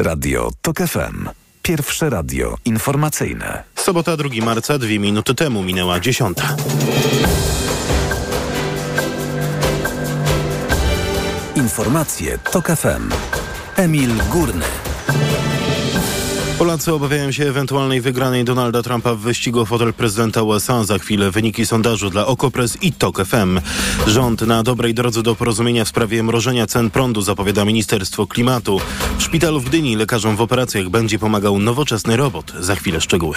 Radio TOK FM. Pierwsze radio informacyjne. Sobota 2 marca, dwie minuty temu minęła dziesiąta. Informacje TOK FM. Emil Górny. Polacy obawiają się ewentualnej wygranej Donalda Trumpa w wyścigu o fotel prezydenta USA. Za chwilę wyniki sondażu dla Okopres i TOK FM. Rząd na dobrej drodze do porozumienia w sprawie mrożenia cen prądu zapowiada Ministerstwo Klimatu. W szpitalu w Gdyni lekarzom w operacjach będzie pomagał nowoczesny robot. Za chwilę szczegóły.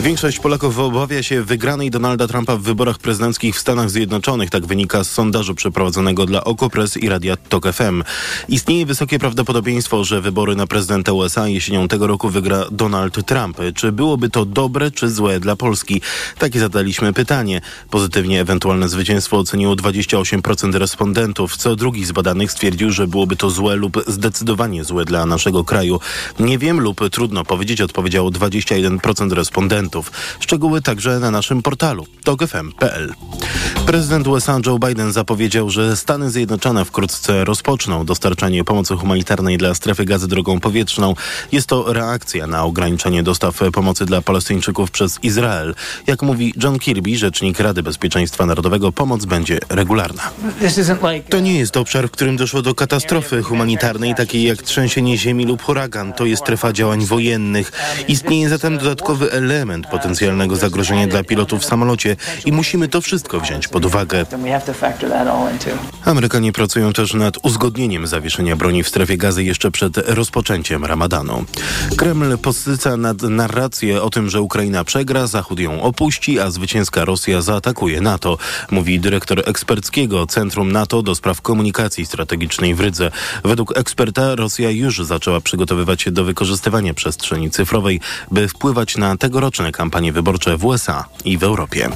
Większość Polaków obawia się wygranej Donalda Trumpa w wyborach prezydenckich w Stanach Zjednoczonych. Tak wynika z sondażu przeprowadzonego dla Okopres i Radia Tok FM. Istnieje wysokie prawdopodobieństwo, że wybory na prezydenta USA jesienią tego roku wygra Donald Trump. Czy byłoby to dobre czy złe dla Polski? Takie zadaliśmy pytanie. Pozytywnie ewentualne zwycięstwo oceniło 28% respondentów. Co drugi z badanych stwierdził, że byłoby to złe lub zdecydowanie złe dla naszego kraju. Nie wiem lub trudno powiedzieć, odpowiedziało 21% respondentów. Szczegóły także na naszym portalu tokfm.pl. Prezydent USA Joe Biden zapowiedział, że Stany Zjednoczone wkrótce rozpoczną dostarczanie pomocy humanitarnej dla strefy gazy drogą powietrzną. Jest to reakcja na ograniczenie dostaw pomocy dla Palestyńczyków przez Izrael. Jak mówi John Kirby, rzecznik Rady Bezpieczeństwa Narodowego, pomoc będzie regularna. To nie jest obszar, w którym doszło do katastrofy humanitarnej, takiej jak trzęsienie ziemi lub huragan. To jest strefa działań wojennych. Istnieje zatem dodatkowy element potencjalnego zagrożenia dla pilotów w samolocie i musimy to wszystko wziąć pod uwagę. Amerykanie pracują też nad uzgodnieniem zawieszenia broni w strefie gazy jeszcze przed rozpoczęciem ramadanu. Kreml podsyca nad narrację o tym, że Ukraina przegra, Zachód ją opuści, a zwycięska Rosja zaatakuje NATO, mówi dyrektor eksperckiego Centrum NATO do spraw komunikacji strategicznej w Rydze. Według eksperta Rosja już zaczęła przygotowywać się do wykorzystywania przestrzeni cyfrowej, by wpływać na tegoroczne kampanie wyborcze w USA i w Europie.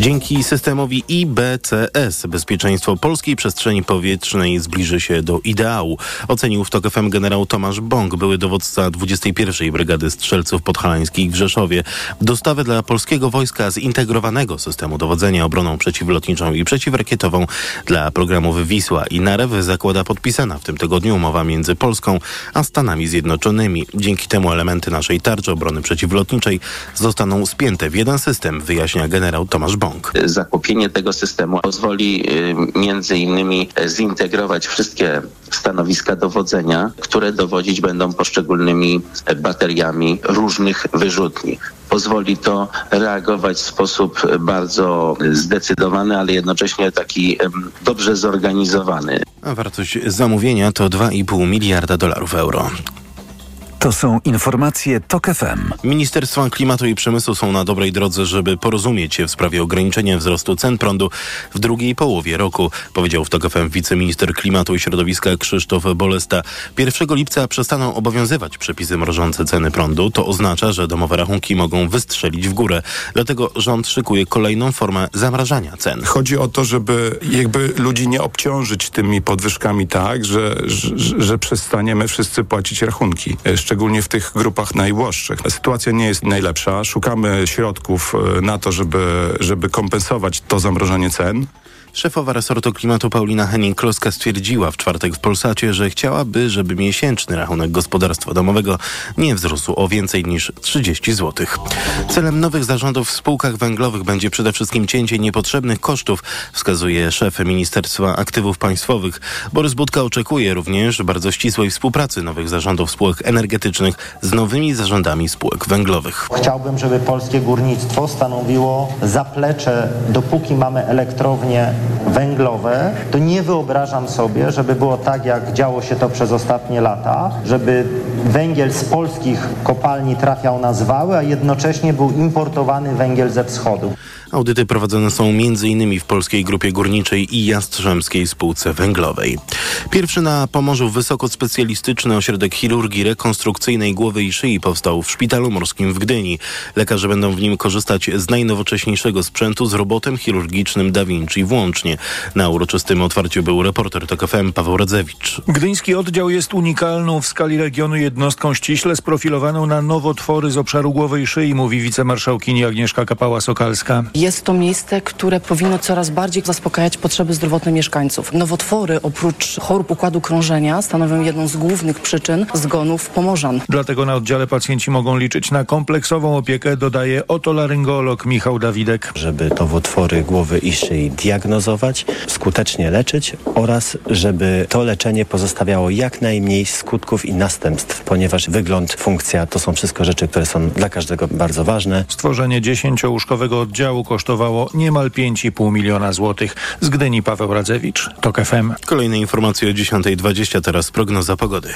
Dzięki systemowi IBCS bezpieczeństwo polskiej przestrzeni powietrznej zbliży się do ideału, ocenił w TOK FM generał Tomasz Bąk, były dowódca 21. Brygady Strzelców Podhalańskich w Rzeszowie. Dostawę dla polskiego wojska zintegrowanego systemu dowodzenia obroną przeciwlotniczą i przeciwrakietową dla programów Wisła i Narew zakłada podpisana w tym tygodniu umowa między Polską a Stanami Zjednoczonymi. Dzięki temu elementy naszej tarczy obrony przeciwlotniczej zostaną spięte w jeden system, wyjaśnia generał Tomasz Bąk. Zakupienie tego systemu pozwoli y, między innymi zintegrować wszystkie stanowiska dowodzenia, które dowodzić będą poszczególnymi bateriami różnych wyrzutni. Pozwoli to reagować w sposób bardzo zdecydowany, ale jednocześnie taki dobrze zorganizowany. A wartość zamówienia to 2,5 miliarda dolarów euro. To są informacje TOK FM. Ministerstwa Klimatu i Przemysłu są na dobrej drodze, żeby porozumieć się w sprawie ograniczenia wzrostu cen prądu w drugiej połowie roku, powiedział w TOK FM wiceminister Klimatu i Środowiska Krzysztof Bolesta. 1 lipca przestaną obowiązywać przepisy mrożące ceny prądu. To oznacza, że domowe rachunki mogą wystrzelić w górę. Dlatego rząd szykuje kolejną formę zamrażania cen. Chodzi o to, żeby jakby ludzi nie obciążyć tymi podwyżkami tak, że, że, że przestaniemy wszyscy płacić rachunki szczególnie w tych grupach najuboższych. Sytuacja nie jest najlepsza. Szukamy środków na to, żeby, żeby kompensować to zamrożenie cen. Szefowa resortu klimatu Paulina Henning-Kloska stwierdziła w czwartek w Polsacie, że chciałaby, żeby miesięczny rachunek gospodarstwa domowego nie wzrósł o więcej niż 30 zł. Celem nowych zarządów w spółkach węglowych będzie przede wszystkim cięcie niepotrzebnych kosztów, wskazuje szef Ministerstwa Aktywów Państwowych. Borys Budka oczekuje również bardzo ścisłej współpracy nowych zarządów spółek energetycznych z nowymi zarządami spółek węglowych. Chciałbym, żeby polskie górnictwo stanowiło zaplecze, dopóki mamy elektrownie węglowe, to nie wyobrażam sobie, żeby było tak, jak działo się to przez ostatnie lata, żeby węgiel z polskich kopalni trafiał na zwały, a jednocześnie był importowany węgiel ze wschodu. Audyty prowadzone są m.in. w Polskiej Grupie Górniczej i Jastrzębskiej Spółce Węglowej. Pierwszy na Pomorzu wysokospecjalistyczny ośrodek chirurgii rekonstrukcyjnej głowy i szyi powstał w Szpitalu Morskim w Gdyni. Lekarze będą w nim korzystać z najnowocześniejszego sprzętu z robotem chirurgicznym Da Vinci włącznie. Na uroczystym otwarciu był reporter TOK FM Paweł Radzewicz. Gdyński oddział jest unikalną w skali regionu jednostką ściśle sprofilowaną na nowotwory z obszaru głowy i szyi, mówi wicemarszałkini Agnieszka Kapała-Sokalska. Jest to miejsce, które powinno coraz bardziej zaspokajać potrzeby zdrowotne mieszkańców. Nowotwory oprócz chorób układu krążenia stanowią jedną z głównych przyczyn zgonów Pomorzan. Dlatego na oddziale pacjenci mogą liczyć na kompleksową opiekę, dodaje otolaryngolog Michał Dawidek. Żeby nowotwory głowy i szyi diagnozować, skutecznie leczyć oraz żeby to leczenie pozostawiało jak najmniej skutków i następstw, ponieważ wygląd, funkcja to są wszystko rzeczy, które są dla każdego bardzo ważne. Stworzenie dziesięciołóżkowego oddziału kosztowało niemal 5,5 miliona złotych. Z Gdyni Paweł Radzewicz, TOK FM. Kolejne informacje o 10.20, teraz prognoza pogody.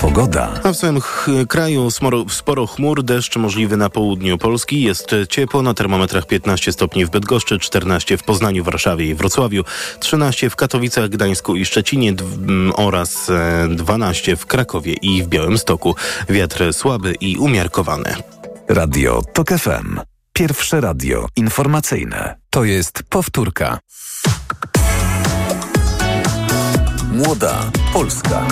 Pogoda. A w całym kraju sporo, sporo chmur, deszcz możliwy na południu Polski. Jest ciepło, na termometrach 15 stopni w Bydgoszczy, 14 w Poznaniu, Warszawie i Wrocławiu, 13 w Katowicach, Gdańsku i Szczecinie oraz e, 12 w Krakowie i w Białymstoku. Wiatr słaby i umiarkowany. Radio TOK FM. Pierwsze radio informacyjne. To jest powtórka. Młoda Polska.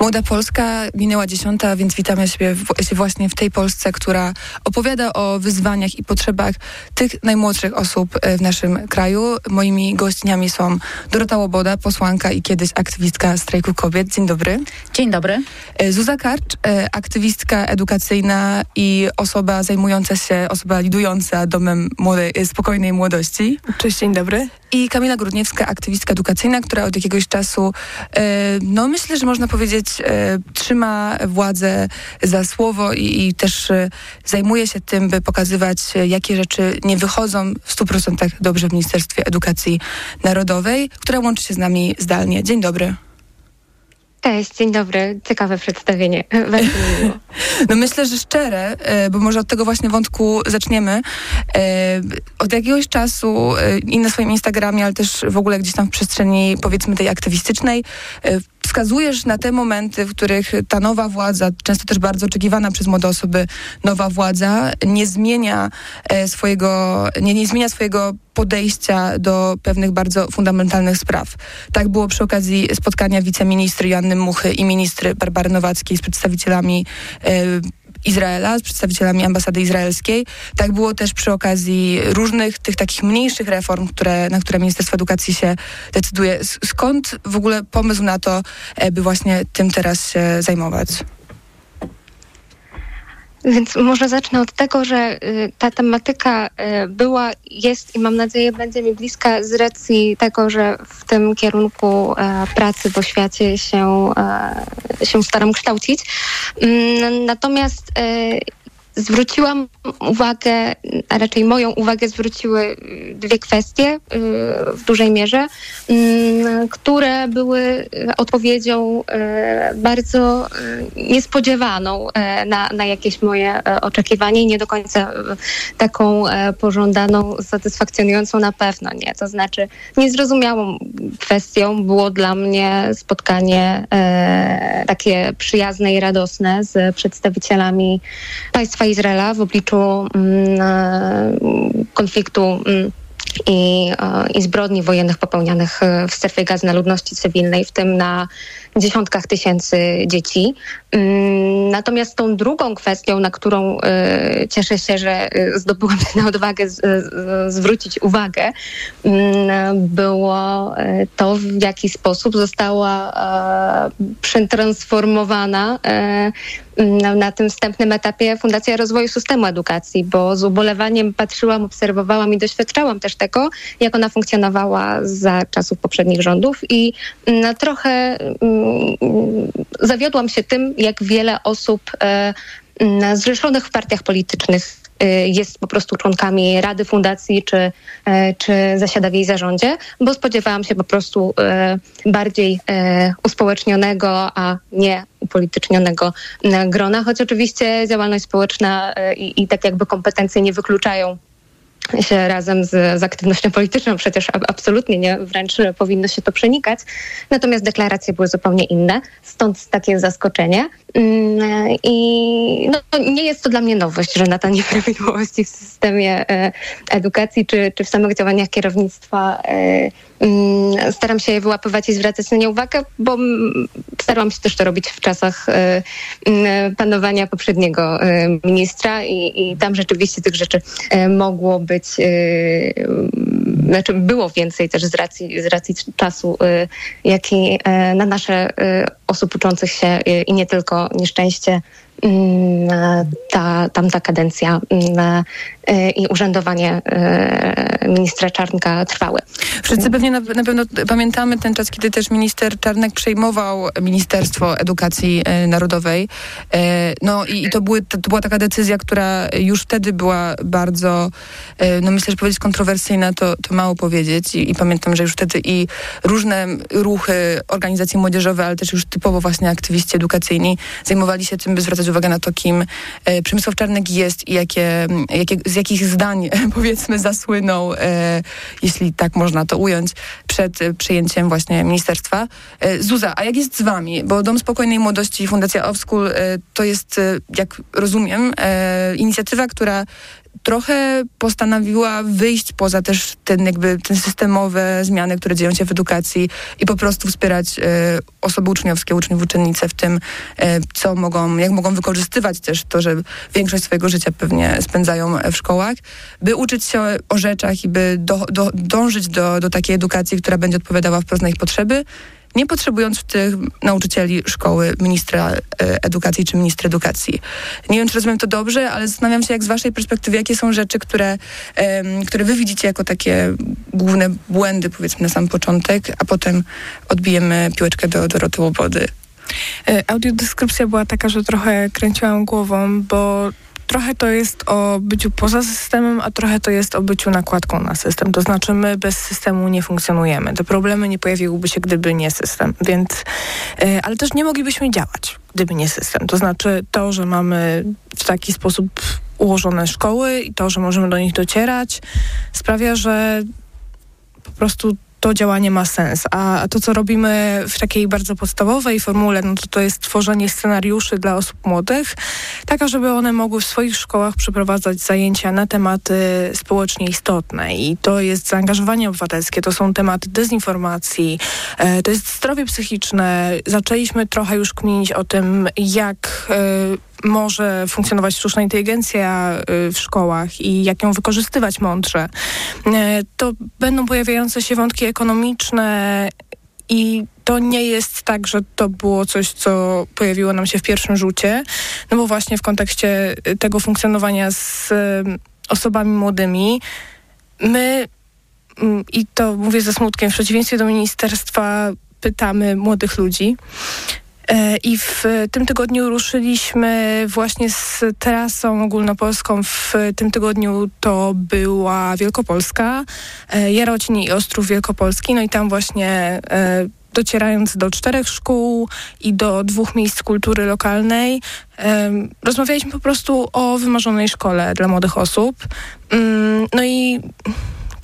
Młoda Polska minęła dziesiąta, więc witamy się, właśnie w tej Polsce, która opowiada o wyzwaniach i potrzebach tych najmłodszych osób e, w naszym kraju. Moimi gościniami są Dorota Łoboda, posłanka i kiedyś aktywistka strajku kobiet. Dzień dobry. Dzień dobry. E, Zuza Karcz, e, aktywistka edukacyjna i osoba zajmująca się, osoba lidująca domem młodej, spokojnej młodości. Cześć, dzień dobry. I Kamila Grudniewska, aktywistka edukacyjna, która od jakiegoś czasu, e, no myślę, że można powiedzieć, e, trzyma władzę za słowo i, i też e, zajmuje się tym, by pokazywać, jakie rzeczy nie wychodzą w 100% dobrze w Ministerstwie Edukacji Narodowej, która łączy się z nami zdalnie. Dzień dobry. Cześć, dzień dobry. Ciekawe przedstawienie. No myślę, że szczere, e, bo może od tego właśnie wątku zaczniemy. E, Od jakiegoś czasu e, i na swoim Instagramie, ale też w ogóle gdzieś tam w przestrzeni powiedzmy tej aktywistycznej wskazujesz na te momenty, w których ta nowa władza, często też bardzo oczekiwana przez młode osoby nowa władza, nie zmienia e, swojego, nie, nie zmienia swojego podejścia do pewnych bardzo fundamentalnych spraw. Tak było przy okazji spotkania wiceministry Joanny Muchy i ministry Barbary Nowackiej z przedstawicielami e, Izraela, z przedstawicielami ambasady izraelskiej. Tak było też przy okazji różnych tych takich mniejszych reform, które, na które Ministerstwo Edukacji się decyduje. Skąd w ogóle pomysł na to, e, by właśnie tym teraz się zajmować? Więc może zacznę od tego, że y, ta tematyka y, była, jest i mam nadzieję będzie mi bliska z racji tego, że w tym kierunku e, pracy w oświacie się, e, się staram kształcić. Mm, Natomiast e, zwróciłam uwagę, a raczej moją uwagę zwróciły y, dwie kwestie y, w dużej mierze, mm, które były y, odpowiedzią bardzo niespodziewaną na, na jakieś moje oczekiwanie i nie do końca taką pożądaną, satysfakcjonującą na pewno nie. To znaczy niezrozumiałą kwestią było dla mnie spotkanie takie przyjazne i radosne z przedstawicielami państwa Izraela w obliczu mm, konfliktu mm, i, e, i zbrodni wojennych popełnianych e, w strefie gazy na ludności cywilnej, w tym na dziesiątkach tysięcy dzieci. Mm, Natomiast tą drugą kwestią, na którą e, cieszę się, że e, zdobyłam tę odwagę zwrócić uwagę, mm, było e, to, w jaki sposób została przetransformowana na, tym wstępnym etapie Fundacja Rozwoju Systemu Edukacji, bo z ubolewaniem patrzyłam, obserwowałam i doświadczałam też tego, jak ona funkcjonowała za czasów poprzednich rządów i mm, trochę zawiodłam się tym, jak wiele osób e, zrzeszonych w partiach politycznych e, jest po prostu członkami Rady Fundacji czy, e, czy zasiada w jej zarządzie, bo spodziewałam się po prostu bardziej uspołecznionego, a nie upolitycznionego grona, choć oczywiście działalność społeczna i tak jakby kompetencje nie wykluczają się razem z, z aktywnością polityczną, przecież absolutnie nie, wręcz powinno się to przenikać. Natomiast deklaracje były zupełnie inne, stąd takie zaskoczenie. Mm, I no, nie jest to dla mnie nowość, że na te nieprawidłowości w systemie e, edukacji czy, czy w samych działaniach kierownictwa e, staram się je wyłapywać i zwracać na nie uwagę, bo starałam się też to robić w czasach e, panowania poprzedniego ministra i, i tam rzeczywiście tych rzeczy mogło być, znaczy było więcej też z racji, z racji czasu, jaki na nasze osób uczących się i nie tylko nieszczęście mm, ta tamta kadencja mm, E, i urzędowanie e, ministra Czarnka trwały. Wszyscy pewnie na, na, pewno pamiętamy ten czas, kiedy też minister Czarnek przejmował Ministerstwo Edukacji e, Narodowej. No i, i to, były, to, była taka decyzja, która już wtedy była bardzo, no myślę, że powiedzieć kontrowersyjna, to, to mało powiedzieć. I, I, pamiętam, że już wtedy i różne ruchy, organizacje młodzieżowe, ale też już typowo właśnie aktywiści edukacyjni zajmowali się tym, by zwracać uwagę na to, kim Przemysław Czarnek jest i jakie, jakie z jakich zdań, powiedzmy, zasłynął, e, jeśli tak można to ująć, przed e, przyjęciem właśnie ministerstwa. E, Zuza, a jak jest z wami? Bo Dom Spokojnej Młodości Fundacja Offschool e, to jest, e, jak rozumiem, e, inicjatywa, która trochę postanowiła wyjść poza też ten jakby ten systemowe zmiany, które dzieją się w edukacji i po prostu wspierać e, osoby uczniowskie, uczniów, uczennice w tym, e, co mogą, jak mogą wykorzystywać też to, że większość swojego życia pewnie spędzają w szkołach, by uczyć się o rzeczach i by do, do, dążyć do, do takiej edukacji, która będzie odpowiadała wprost na ich potrzeby nie potrzebując w tych nauczycieli szkoły ministra e, edukacji czy ministra edukacji. Nie wiem, czy rozumiem to dobrze, ale zastanawiam się, jak z waszej perspektywy, jakie są rzeczy, które, które wy widzicie jako takie główne błędy, powiedzmy, na sam początek, a potem odbijemy piłeczkę do Doroty Łobody. E, audiodeskrypcja była taka, że trochę kręciłam głową, bo trochę to jest o byciu poza systemem, a trochę to jest o byciu nakładką na system. To znaczy my bez systemu nie funkcjonujemy. Te problemy nie pojawiłyby się, gdyby nie system. Więc, yy, ale też nie moglibyśmy działać, gdyby nie system. To znaczy to, że mamy w taki sposób ułożone szkoły i to, że możemy do nich docierać, sprawia, że po prostu to działanie ma sens. A to, co robimy w takiej bardzo podstawowej formule, no to to jest tworzenie scenariuszy dla osób młodych, taka, żeby one mogły w swoich szkołach przeprowadzać zajęcia na tematy społecznie istotne. I to jest zaangażowanie obywatelskie, to są tematy dezinformacji, e, to jest zdrowie psychiczne. Zaczęliśmy trochę już kminić o tym, jak e, może funkcjonować sztuczna inteligencja y, w szkołach i jak ją wykorzystywać mądrze, y, to będą pojawiające się wątki ekonomiczne i to nie jest tak, że to było coś, co pojawiło nam się w pierwszym rzucie, no bo właśnie w kontekście tego funkcjonowania z y, osobami młodymi, my, mm, i to mówię ze smutkiem, w przeciwieństwie do ministerstwa pytamy młodych ludzi, I w tym tygodniu ruszyliśmy właśnie z trasą ogólnopolską. W tym tygodniu to była Wielkopolska, e, Jarocin i Ostrów Wielkopolski. No i tam właśnie e, docierając do czterech szkół i do dwóch miejsc kultury lokalnej, rozmawialiśmy po prostu o wymarzonej szkole dla młodych osób. Mm, no i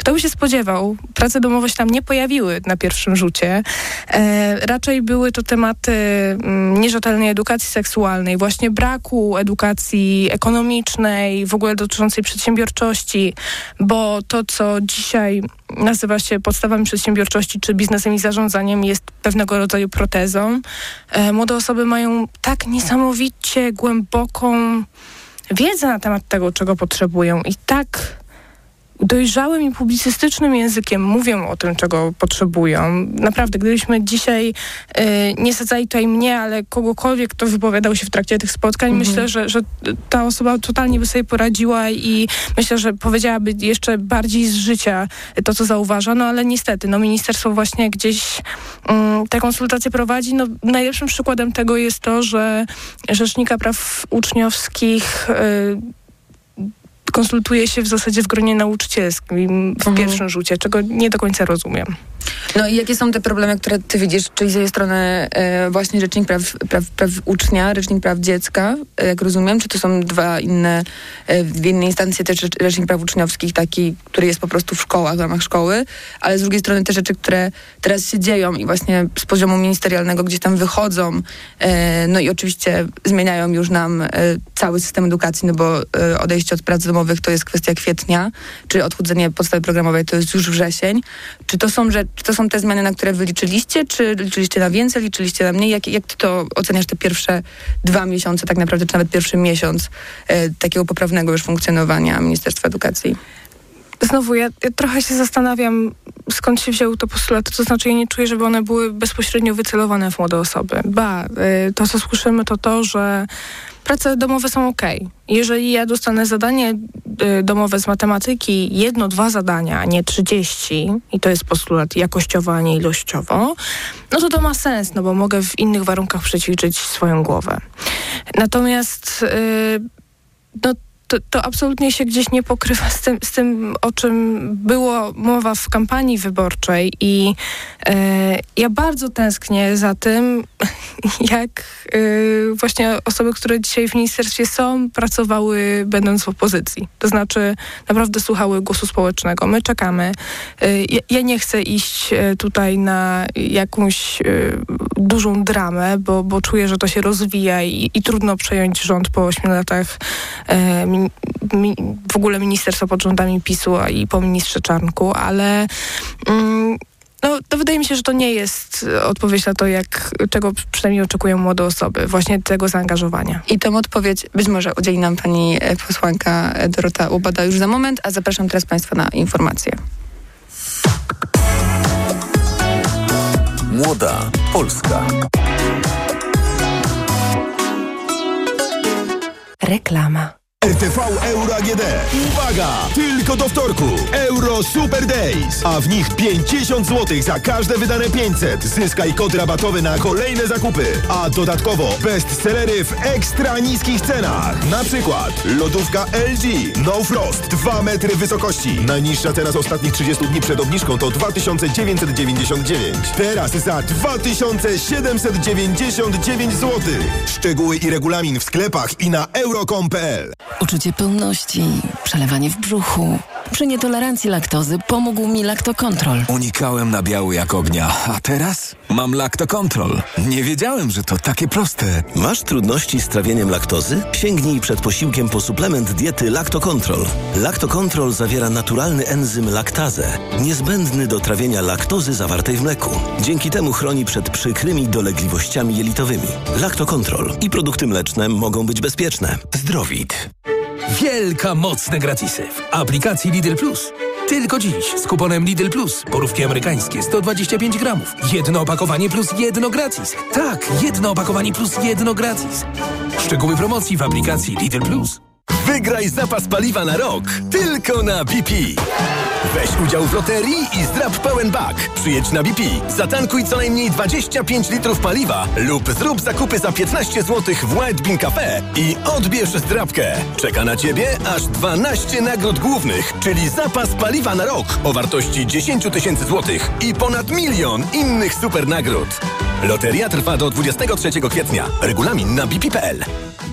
kto by się spodziewał? Prace domowe się tam nie pojawiły na pierwszym rzucie. E, raczej były to tematy mm, nierzetelnej edukacji seksualnej, właśnie braku edukacji ekonomicznej, w ogóle dotyczącej przedsiębiorczości, bo to, co dzisiaj nazywa się podstawami przedsiębiorczości czy biznesem i zarządzaniem, jest pewnego rodzaju protezą. E, młode osoby mają tak niesamowicie głęboką wiedzę na temat tego, czego potrzebują i tak dojrzałym i publicystycznym językiem mówią o tym, czego potrzebują. Naprawdę, gdybyśmy dzisiaj y, nie sadzali tutaj mnie, ale kogokolwiek, kto wypowiadał się w trakcie tych spotkań, mhm. myślę, że, że ta osoba totalnie by sobie poradziła i myślę, że powiedziałaby jeszcze bardziej z życia to, co zauważa, no ale niestety, no ministerstwo właśnie gdzieś y, te konsultacje prowadzi. No, najlepszym przykładem tego jest to, że Rzecznika Praw Uczniowskich y, konsultuje się w zasadzie w gronie nauczycielskim w mhm. pierwszym rzucie, czego nie do końca rozumiem. No i jakie są te problemy, które ty widzisz, czyli z jednej strony e, właśnie Rzecznik praw, praw, praw Ucznia, Rzecznik Praw Dziecka, e, jak rozumiem, czy to są dwa inne, e, w innej instancji też Rzecznik Praw Uczniowskich, taki, który jest po prostu w szkołach, w ramach szkoły, ale z drugiej strony te rzeczy, które teraz się dzieją i właśnie z poziomu ministerialnego gdzieś tam wychodzą, no i oczywiście zmieniają już nam cały system edukacji, no bo odejście od prac domowych to jest kwestia kwietnia, czy odchudzenie podstawy programowej to jest już wrzesień. Czy to są, że, czy to są te zmiany, na które wy liczyliście, czy liczyliście na więcej, liczyliście na mniej? Jak, jak ty to oceniasz te pierwsze dwa miesiące, tak naprawdę, czy nawet pierwszy miesiąc e, takiego poprawnego już funkcjonowania Ministerstwa Edukacji? Znowu, ja, ja, trochę się zastanawiam, skąd się wzięły te postulaty. To znaczy, ja nie czuję, żeby one były bezpośrednio wycelowane w młode osoby. Ba, y, to co słyszymy, to to, że prace domowe są ok. Jeżeli ja dostanę zadanie y, domowe z matematyki, jedno, dwa zadania, a nie trzydzieści, i to jest postulat jakościowo, a nie ilościowo, no to to ma sens, no bo mogę w innych warunkach przećwiczyć swoją głowę. Natomiast y, no, to, to, absolutnie się gdzieś nie pokrywa z tym, z tym, o czym było mowa w kampanii wyborczej i e, ja bardzo tęsknię za tym, jak e, właśnie osoby, które dzisiaj w ministerstwie są, pracowały będąc w opozycji. To znaczy naprawdę słuchały głosu społecznego. My czekamy. E, ja, nie chcę iść tutaj na jakąś dużą dramę, bo, bo czuję, że to się rozwija i, i trudno przejąć rząd po ośmiu latach mi, mi, w ogóle ministerstwo pod rządami PiSu i po ministrze Czarnku, ale mm, no, to wydaje mi się, że to nie jest odpowiedź na to, jak, czego przynajmniej oczekują młode osoby, właśnie tego zaangażowania. I tą odpowiedź być może udzieli nam pani e, posłanka Dorota Łobada już za moment, a zapraszam teraz państwa na informacje. Młoda Polska. Reklama. RTV Euro AGD. Uwaga! Tylko do wtorku. Euro Super Days. A w nich 50 zł za każde wydane 500. Zyskaj kod rabatowy na kolejne zakupy. A dodatkowo bestsellery w ekstra niskich cenach. Na przykład lodówka LG No Frost 2 metry wysokości. Najniższa teraz ostatnich 30 dni przed obniżką to 2999. Teraz za 2799 zł. Szczegóły i regulamin w sklepach i na euro.com.pl Uczucie pełności, przelewanie w brzuchu. Przy nietolerancji laktozy pomógł mi Laktokontrol. Unikałem nabiału jak ognia, a teraz mam Laktokontrol. Nie wiedziałem, że to takie proste. Masz trudności z trawieniem laktozy? Sięgnij przed posiłkiem po suplement diety Laktokontrol. Laktokontrol zawiera naturalny enzym laktazę, niezbędny do trawienia laktozy zawartej w mleku. Dzięki temu chroni przed przykrymi dolegliwościami jelitowymi. Laktokontrol i produkty mleczne mogą być bezpieczne. Zdrowit. Wielka mocne gratisy w aplikacji Lidl Plus. Tylko dziś z kuponem Lidl Plus. Porówki amerykańskie 125 gramów. Jedno opakowanie plus jedno gratis. Tak, jedno opakowanie plus jedno gratis. Szczegóły promocji w aplikacji Lidl Plus. Wygraj zapas paliwa na rok tylko na BP. Weź udział w loterii i zdrap pełen bak. Przyjedź na BP, zatankuj co najmniej 25 litrów paliwa lub zrób zakupy za 15 zł w White Bean Cafe i odbierz zdrapkę. Czeka na Ciebie aż 12 nagród głównych, czyli zapas paliwa na rok o wartości 10 tysięcy złotych i ponad milion innych super nagród. Loteria trwa do 23 kwietnia. Regulamin na bp.pl.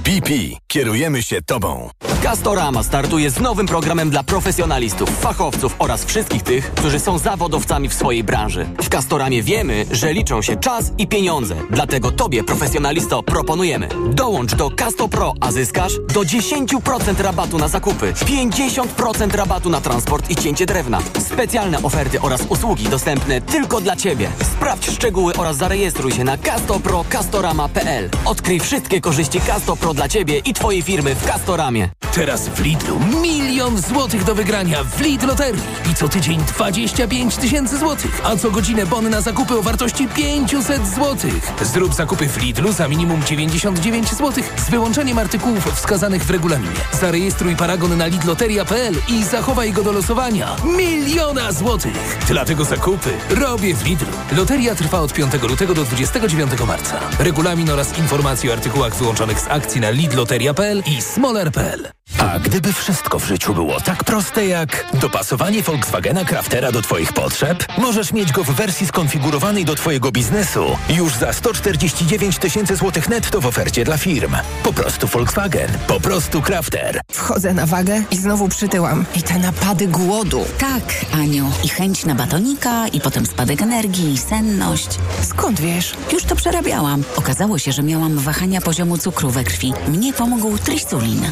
BP. Kierujemy się Tobą. Castorama startuje z nowym programem dla profesjonalistów, fachowców oraz wszystkich tych, którzy są zawodowcami w swojej branży. W Castoramie wiemy, że liczą się czas i pieniądze. Dlatego Tobie, profesjonalisto, proponujemy. Dołącz do Casto Pro, a zyskasz do 10% rabatu na zakupy, 50% rabatu na transport i cięcie drewna. Specjalne oferty oraz usługi dostępne tylko dla Ciebie. Sprawdź szczegóły oraz zarejestruj się na castopro.castorama.pl. Odkryj wszystkie korzyści Casto Pro dla Ciebie i Twojej firmy w Castoramie. Teraz w Lidlu milion złotych do wygrania w Lidl Loterii. I co tydzień 25 tysięcy złotych. A co godzinę bony na zakupy o wartości 500 złotych. Zrób zakupy w Lidlu za minimum 99 złotych z wyłączeniem artykułów wskazanych w regulaminie. Zarejestruj paragon na lidloteria.pl i zachowaj go do losowania. Miliona złotych. Dlatego zakupy robię w Lidlu. Loteria trwa od 5 lutego do 29 marca. Regulamin oraz informacje o artykułach wyłączonych z akcji na lidloteria.pl i smoler.pl. A gdyby wszystko w życiu było tak proste jak dopasowanie Volkswagena Craftera do Twoich potrzeb, możesz mieć go w wersji skonfigurowanej do Twojego biznesu już za 149 tysięcy złotych netto w ofercie dla firm. Po prostu Volkswagen, po prostu Crafter. Wchodzę na wagę i znowu przytyłam. I te napady głodu. Tak, Aniu. I chęć na batonika, i potem spadek energii, i senność. Skąd wiesz? Już to przerabiałam. Okazało się, że miałam wahania poziomu cukru we krwi. Mnie pomógł Trisulin.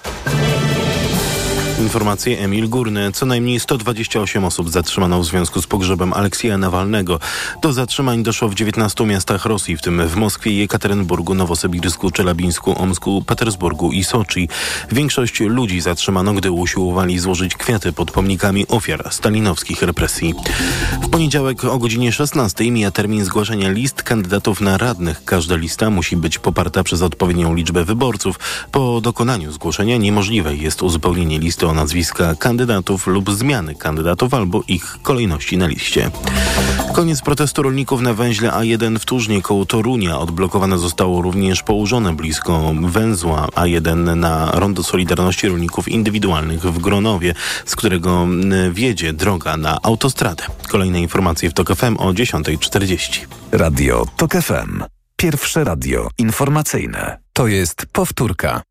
Informacje Emil Górny. Co najmniej 128 osób zatrzymano w związku z pogrzebem Aleksieja Nawalnego. Do zatrzymań doszło w 19 miastach Rosji, w tym w Moskwie, Jekaterynburgu, Nowosybirsku, Czelabińsku, Omsku, Petersburgu i Soczi. Większość ludzi zatrzymano, gdy usiłowali złożyć kwiaty pod pomnikami ofiar stalinowskich represji. W poniedziałek o godzinie 16 mija termin zgłaszania list kandydatów na radnych. Każda lista musi być poparta przez odpowiednią liczbę wyborców. Po dokonaniu zgłoszenia niemożliwe jest uzupełnienie listy nazwiska kandydatów lub zmiany kandydatów albo ich kolejności na liście. Koniec protestu rolników na węźle A1 w Turznie koło Torunia. Odblokowane zostało również położone blisko węzła A1 na Rondo Solidarności Rolników Indywidualnych w Gronowie, z którego wiedzie droga na autostradę. Kolejne informacje w TOK FM o 10.40. Radio TOK FM. Pierwsze radio informacyjne. To jest powtórka.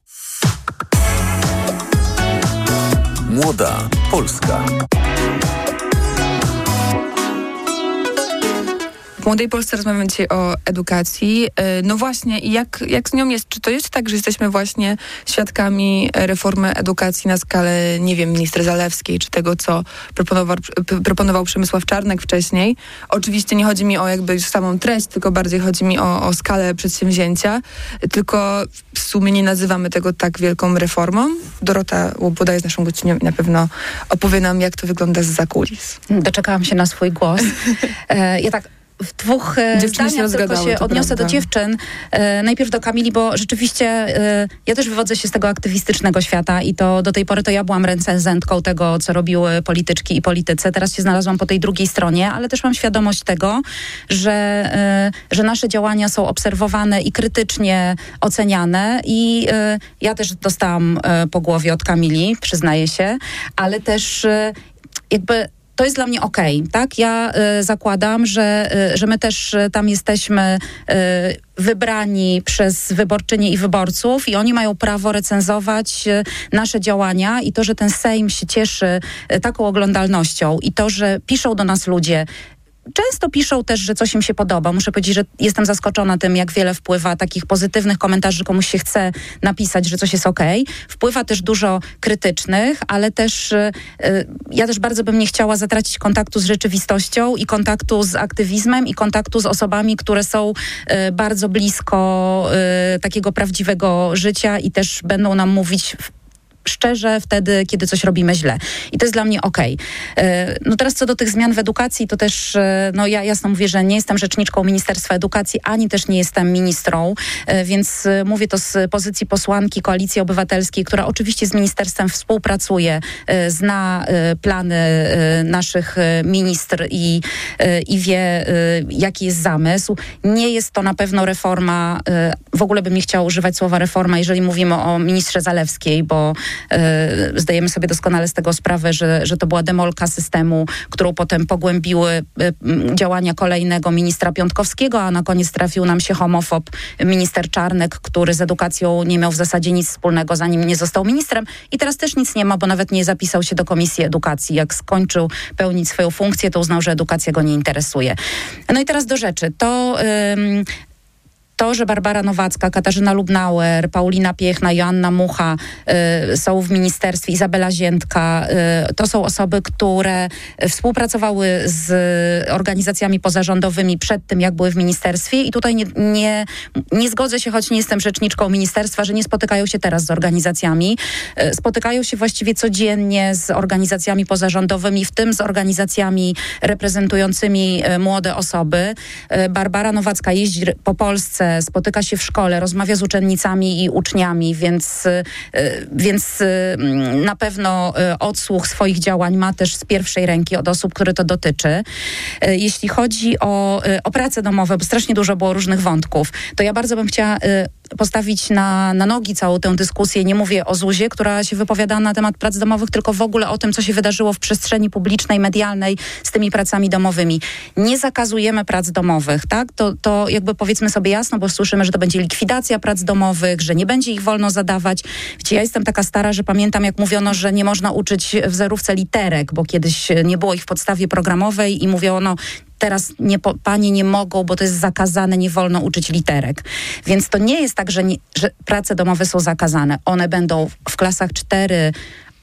Młoda Polska. W Młodej Polsce rozmawiamy dzisiaj o edukacji. No właśnie, jak, jak z nią jest? Czy to jest tak, że jesteśmy właśnie świadkami reformy edukacji na skalę, nie wiem, minister Zalewskiej, czy tego, co proponował, proponował Przemysław Czarnek wcześniej? Oczywiście nie chodzi mi o jakby samą treść, tylko bardziej chodzi mi o, o skalę przedsięwzięcia. Tylko w sumie nie nazywamy tego tak wielką reformą. Dorota Łoboda jest naszą gościnią i na pewno opowie nam, jak to wygląda z zakulis. Doczekałam się na swój głos. E, ja tak w dwóch e, Dziewczyny zdaniach się tylko się odniosę prawda. do dziewczyn. E, najpierw do Kamili, bo rzeczywiście e, ja też wywodzę się z tego aktywistycznego świata i to do tej pory to ja byłam recenzentką tego, co robiły polityczki i politycy. Teraz się znalazłam po tej drugiej stronie, ale też mam świadomość tego, że, e, że nasze działania są obserwowane i krytycznie oceniane i e, ja też dostałam e, po głowie od Kamili, przyznaję się, ale też jakby to jest dla mnie okej, tak? Ja y, zakładam, że, y, że my też y, tam jesteśmy y, wybrani przez wyborczynie i wyborców i oni mają prawo recenzować y, nasze działania i to, że ten Sejm się cieszy taką oglądalnością i to, że piszą do nas ludzie, Często piszą też, że coś im się podoba. Muszę powiedzieć, że jestem zaskoczona tym, jak wiele wpływa takich pozytywnych komentarzy, że komuś się chce napisać, że coś jest okej. Wpływa też dużo krytycznych, ale też y, y, ja też bardzo bym nie chciała zatracić kontaktu z rzeczywistością i kontaktu z aktywizmem i kontaktu z osobami, które są y, bardzo blisko takiego prawdziwego życia i też będą nam mówić szczerze wtedy, kiedy coś robimy źle. I to jest dla mnie okej. E, No teraz co do tych zmian w edukacji, to też e, no ja jasno mówię, że nie jestem rzeczniczką Ministerstwa Edukacji, ani też nie jestem ministrą, e, więc mówię to z pozycji posłanki Koalicji Obywatelskiej, która oczywiście z ministerstwem współpracuje, zna plany naszych ministr i, i wie, jaki jest zamysł. Nie jest to na pewno reforma, w ogóle bym nie chciała używać słowa reforma, jeżeli mówimy o ministrze Zalewskiej, bo zdajemy sobie doskonale z tego sprawę, że, że to była demolka systemu, którą potem pogłębiły e, działania kolejnego ministra Piątkowskiego, a na koniec trafił nam się homofob minister Czarnek, który z edukacją nie miał w zasadzie nic wspólnego, zanim nie został ministrem i teraz też nic nie ma, bo nawet nie zapisał się do Komisji Edukacji. Jak skończył pełnić swoją funkcję, to uznał, że edukacja go nie interesuje. No i teraz do rzeczy. To... To, że Barbara Nowacka, Katarzyna Lubnauer, Paulina Piechna, Joanna Mucha y, są w ministerstwie, Izabela Ziętka, y, to są osoby, które współpracowały z organizacjami pozarządowymi przed tym, jak były w ministerstwie i tutaj nie, nie, nie zgodzę się, choć nie jestem rzeczniczką ministerstwa, że nie spotykają się teraz z organizacjami. Y, spotykają się właściwie codziennie z organizacjami pozarządowymi, w tym z organizacjami reprezentującymi y, młode osoby. Y, Barbara Nowacka jeździ po Polsce, spotyka się w szkole, rozmawia z uczennicami i uczniami, więc, więc na pewno odsłuch swoich działań ma też z pierwszej ręki od osób, które to dotyczy. Jeśli chodzi o, o prace domowe, bo strasznie dużo było różnych wątków, to ja bardzo bym chciała postawić na, na nogi całą tę dyskusję. Nie mówię o ZUZie, która się wypowiada na temat prac domowych, tylko w ogóle o tym, co się wydarzyło w przestrzeni publicznej, medialnej z tymi pracami domowymi. Nie zakazujemy prac domowych, tak? To, to jakby powiedzmy sobie jasno, bo słyszymy, że to będzie likwidacja prac domowych, że nie będzie ich wolno zadawać. Wiecie, ja jestem taka stara, że pamiętam, jak mówiono, że nie można uczyć w zerówce literek, bo kiedyś nie było ich w podstawie programowej i mówiono, teraz nie, panie nie mogą, bo to jest zakazane, nie wolno uczyć literek. Więc to nie jest tak, że, nie, że prace domowe są zakazane. One będą w klasach 4,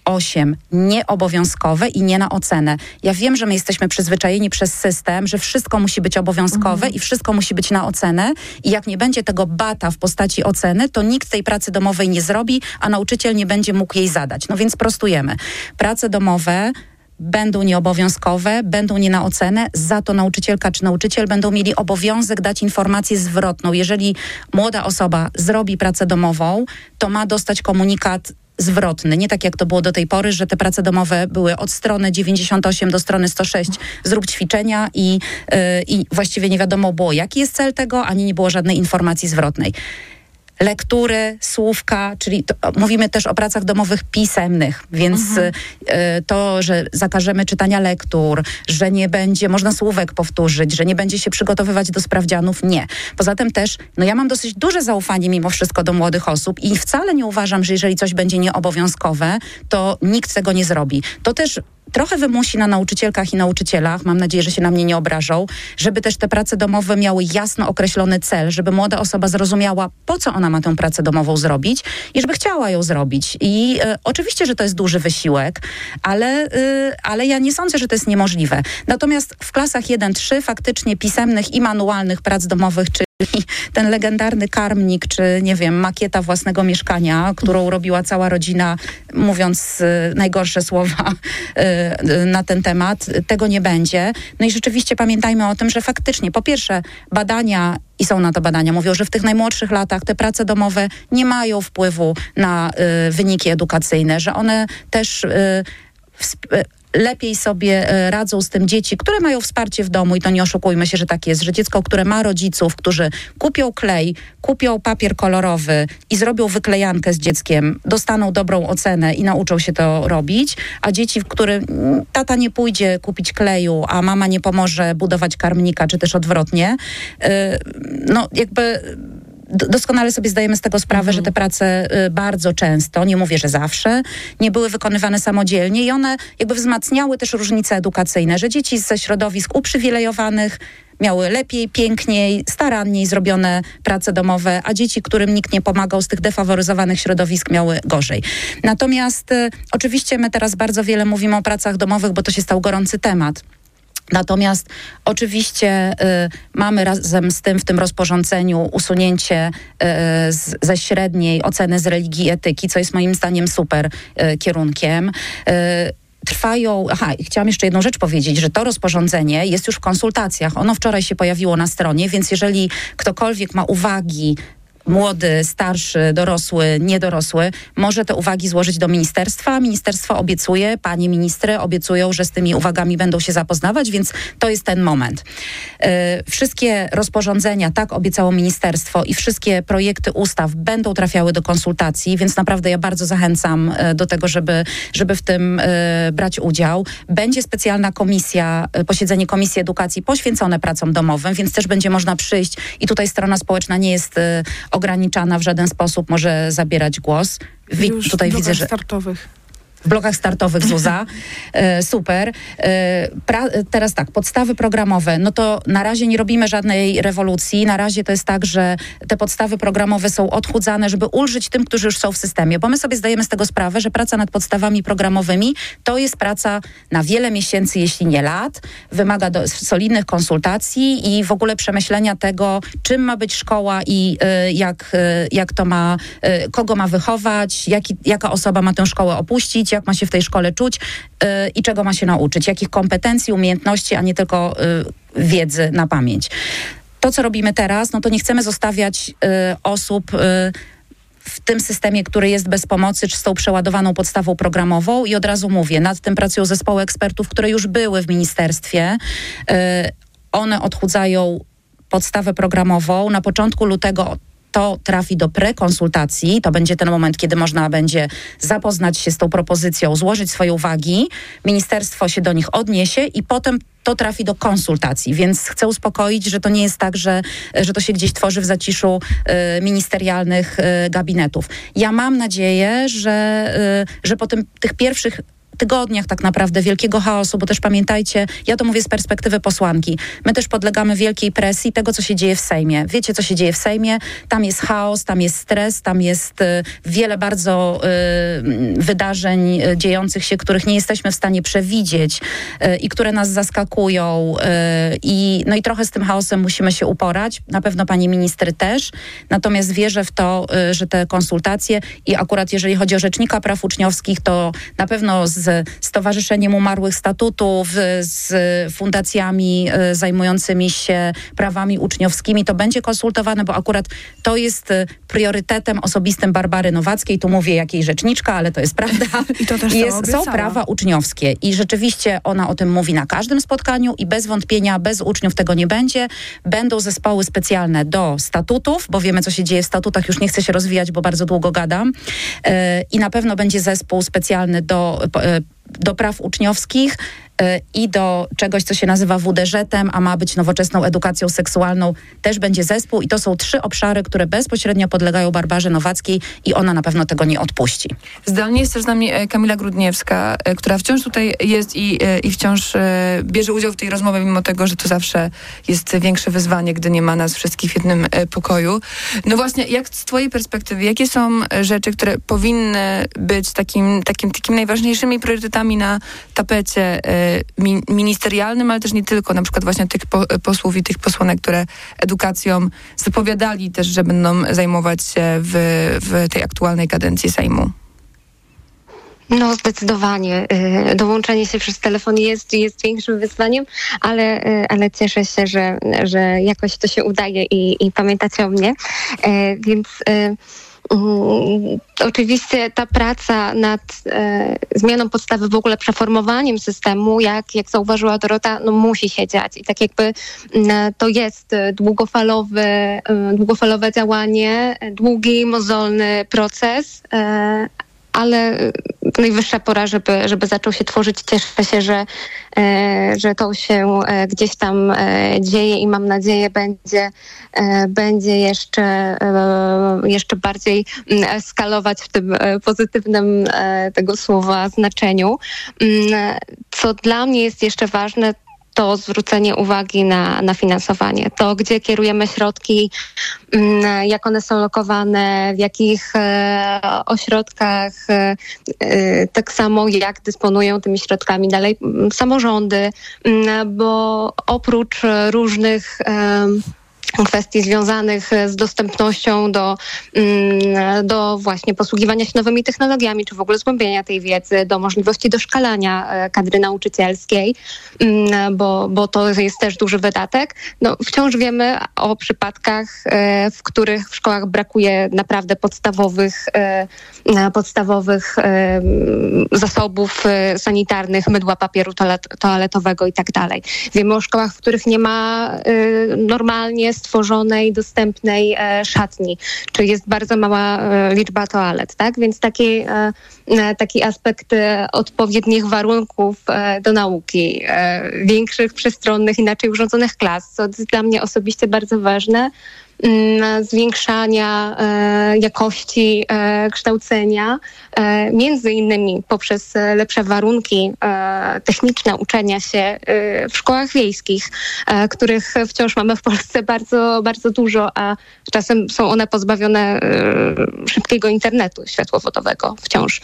8 nieobowiązkowe i nie na ocenę. Ja wiem, że my jesteśmy przyzwyczajeni przez system, że wszystko musi być obowiązkowe mhm. i wszystko musi być na ocenę i jak nie będzie tego bata w postaci oceny, to nikt tej pracy domowej nie zrobi, a nauczyciel nie będzie mógł jej zadać. No więc prostujemy. Prace domowe będą nieobowiązkowe, będą nie na ocenę, za to nauczycielka czy nauczyciel będą mieli obowiązek dać informację zwrotną. Jeżeli młoda osoba zrobi pracę domową, to ma dostać komunikat zwrotny. Nie tak jak to było do tej pory, że te prace domowe były od strony 98 do strony 106 zrób ćwiczenia i, yy, i właściwie nie wiadomo było jaki jest cel tego, ani nie było żadnej informacji zwrotnej lektury, słówka, czyli to, mówimy też o pracach domowych pisemnych, więc mhm. y, to, że zakażemy czytania lektur, że nie będzie można słówek powtórzyć, że nie będzie się przygotowywać do sprawdzianów, nie. Poza tym też, no ja mam dosyć duże zaufanie mimo wszystko do młodych osób i wcale nie uważam, że jeżeli coś będzie nieobowiązkowe, to nikt tego nie zrobi. To też trochę wymusi na nauczycielkach i nauczycielach, mam nadzieję, że się na mnie nie obrażą, żeby też te prace domowe miały jasno określony cel, żeby młoda osoba zrozumiała, po co ona ma tę pracę domową zrobić i żeby chciała ją zrobić. I e, oczywiście, że to jest duży wysiłek, ale, e, ale ja nie sądzę, że to jest niemożliwe. Natomiast w klasach 1-3 faktycznie pisemnych i manualnych prac domowych, czy ten legendarny karmnik, czy nie wiem, makieta własnego mieszkania, którą robiła cała rodzina, mówiąc y, najgorsze słowa y, y, na ten temat, tego nie będzie. No i rzeczywiście pamiętajmy o tym, że faktycznie po pierwsze badania i są na to badania, mówią, że w tych najmłodszych latach te prace domowe nie mają wpływu na wyniki edukacyjne, że one też lepiej sobie e, radzą z tym dzieci, które mają wsparcie w domu i to nie oszukujmy się, że tak jest, że dziecko, które ma rodziców, którzy kupią klej, kupią papier kolorowy i zrobią wyklejankę z dzieckiem, dostaną dobrą ocenę i nauczą się to robić, a dzieci, w których tata nie pójdzie kupić kleju, a mama nie pomoże budować karmnika, czy też odwrotnie, e, no jakby doskonale sobie zdajemy z tego sprawę, mhm. że te prace y, bardzo często, nie mówię, że zawsze, nie były wykonywane samodzielnie i one jakby wzmacniały też różnice edukacyjne, że dzieci ze środowisk uprzywilejowanych miały lepiej, piękniej, staranniej zrobione prace domowe, a dzieci, którym nikt nie pomagał z tych defaworyzowanych środowisk miały gorzej. Natomiast y, oczywiście my teraz bardzo wiele mówimy o pracach domowych, bo to się stał gorący temat. Natomiast oczywiście y, mamy razem z tym w tym rozporządzeniu usunięcie y, z, ze średniej oceny z religii i etyki, co jest moim zdaniem super y, kierunkiem y, trwają. Aha, chciałam jeszcze jedną rzecz powiedzieć, że to rozporządzenie jest już w konsultacjach. Ono wczoraj się pojawiło na stronie, więc jeżeli ktokolwiek ma uwagi młody, starszy, dorosły, niedorosły, może te uwagi złożyć do ministerstwa. Ministerstwo obiecuje, panie ministry obiecują, że z tymi uwagami będą się zapoznawać, więc to jest ten moment. E, wszystkie rozporządzenia, tak obiecało ministerstwo i wszystkie projekty ustaw będą trafiały do konsultacji, więc naprawdę ja bardzo zachęcam e, do tego, żeby, żeby w tym e, brać udział. Będzie specjalna komisja, posiedzenie Komisji Edukacji poświęcone pracom domowym, więc też będzie można przyjść i tutaj strona społeczna nie jest ograniczana w żaden sposób, może zabierać głos. Wi- tutaj widzę, że startowych. W blokach startowych ZUZA. E, super. E, pra, teraz tak, podstawy programowe. No to na razie nie robimy żadnej rewolucji. Na razie to jest tak, że te podstawy programowe są odchudzane, żeby ulżyć tym, którzy już są w systemie. Bo my sobie zdajemy z tego sprawę, że praca nad podstawami programowymi to jest praca na wiele miesięcy, jeśli nie lat. Wymaga do, solidnych konsultacji i w ogóle przemyślenia tego, czym ma być szkoła i y, jak, y, jak to ma, y, kogo ma wychować, jaki, jaka osoba ma tę szkołę opuścić, jak ma się w tej szkole czuć y, i czego ma się nauczyć, jakich kompetencji, umiejętności, a nie tylko y, wiedzy na pamięć. To, co robimy teraz, no to nie chcemy zostawiać y, osób w tym systemie, który jest bez pomocy, czy z tą przeładowaną podstawą programową i od razu mówię, nad tym pracują zespoły ekspertów, które już były w ministerstwie. One odchudzają podstawę programową. Na początku lutego to trafi do prekonsultacji. To będzie ten moment, kiedy można będzie zapoznać się z tą propozycją, złożyć swoje uwagi. Ministerstwo się do nich odniesie i potem to trafi do konsultacji, więc chcę uspokoić, że to nie jest tak, że, że to się gdzieś tworzy w zaciszu y, ministerialnych y, gabinetów. Ja mam nadzieję, że, y, że po tym, tych pierwszych tygodniach tak naprawdę wielkiego chaosu, bo też pamiętajcie, ja to mówię z perspektywy posłanki, my też podlegamy wielkiej presji tego, co się dzieje w Sejmie. Wiecie, co się dzieje w Sejmie? Tam jest chaos, tam jest stres, tam jest y, wiele bardzo y, wydarzeń y, dziejących się, których nie jesteśmy w stanie przewidzieć y, i które nas zaskakują i no i trochę z tym chaosem musimy się uporać. Na pewno pani minister też. Natomiast wierzę w to, że te konsultacje i akurat jeżeli chodzi o Rzecznika Praw Uczniowskich, to na pewno z z Stowarzyszeniem Umarłych Statutów, z fundacjami e, zajmującymi się prawami uczniowskimi. To będzie konsultowane, bo akurat to jest e, priorytetem osobistym Barbary Nowackiej. Tu mówię jakiej rzeczniczka, ale to jest prawda. I to też jest, Są prawa uczniowskie i rzeczywiście ona o tym mówi na każdym spotkaniu i bez wątpienia, bez uczniów tego nie będzie. Będą zespoły specjalne do statutów, bo wiemy, co się dzieje w statutach. Już nie chcę się rozwijać, bo bardzo długo gadam. I na pewno będzie zespół specjalny do do praw uczniowskich i do czegoś, co się nazywa WDŻ-em, a ma być nowoczesną edukacją seksualną, też będzie zespół i to są trzy obszary, które bezpośrednio podlegają Barbarze Nowackiej i ona na pewno tego nie odpuści. Zdalnie jest też z nami e, Kamila Grudniewska, e, która wciąż tutaj jest i, e, i wciąż bierze udział w tej rozmowie, mimo tego, że to zawsze jest większe wyzwanie, gdy nie ma nas wszystkich w jednym pokoju. No właśnie, jak z twojej perspektywy, jakie są rzeczy, które powinny być takim, takim, takim najważniejszymi priorytetami na tapecie ministerialnym, ale też nie tylko, na przykład właśnie tych posłów i tych posłanek, które edukacją zapowiadali też, że będą zajmować się w, w tej aktualnej kadencji Sejmu. No zdecydowanie. Y, dołączenie się przez telefon jest, jest większym wyzwaniem, ale, y, ale cieszę się, że, że jakoś to się udaje i, i pamiętacie o mnie. Y, więc oczywiście ta praca nad e, zmianą podstawy, w ogóle przeformowaniem systemu, jak, jak zauważyła Dorota, no musi się dziać. I tak jakby mm, to jest długofalowy, e, długofalowe działanie, długi, mozolny proces, e, ale najwyższa pora, żeby, żeby zaczął się tworzyć. Cieszę się, że, e, że to się e, gdzieś tam e, dzieje i mam nadzieję będzie, będzie jeszcze, jeszcze bardziej mm, skalować w tym pozytywnym tego słowa znaczeniu. Mm, co dla mnie jest jeszcze ważne, to zwrócenie uwagi na, na finansowanie. To, gdzie kierujemy środki, mm, jak one są lokowane, w jakich e, ośrodkach, e, e, tak samo jak dysponują tymi środkami dalej mm, samorządy, mm, bo oprócz różnych kwestii związanych z dostępnością do, mm, do właśnie posługiwania się nowymi technologiami, czy w ogóle zgłębienia tej wiedzy, do możliwości doszkalania e, kadry nauczycielskiej, mm, bo, bo to jest też duży wydatek. No, wciąż wiemy o przypadkach, e, w których w szkołach brakuje naprawdę podstawowych, e, podstawowych zasobów sanitarnych, mydła papieru toaletowego tak dalej. Wiemy o szkołach, w których nie ma normalnie stworzonej, dostępnej e, szatni, czy jest bardzo mała e, liczba toalet, tak? Więc taki, e, taki aspekt odpowiednich warunków do nauki, większych, przestronnych, inaczej urządzonych klas, co jest dla mnie osobiście bardzo ważne, zwiększania e, jakości e, kształcenia, e, między innymi poprzez lepsze warunki techniczne uczenia się w szkołach wiejskich, których wciąż mamy w Polsce bardzo, bardzo dużo, a czasem są one pozbawione szybkiego internetu światłowodowego wciąż.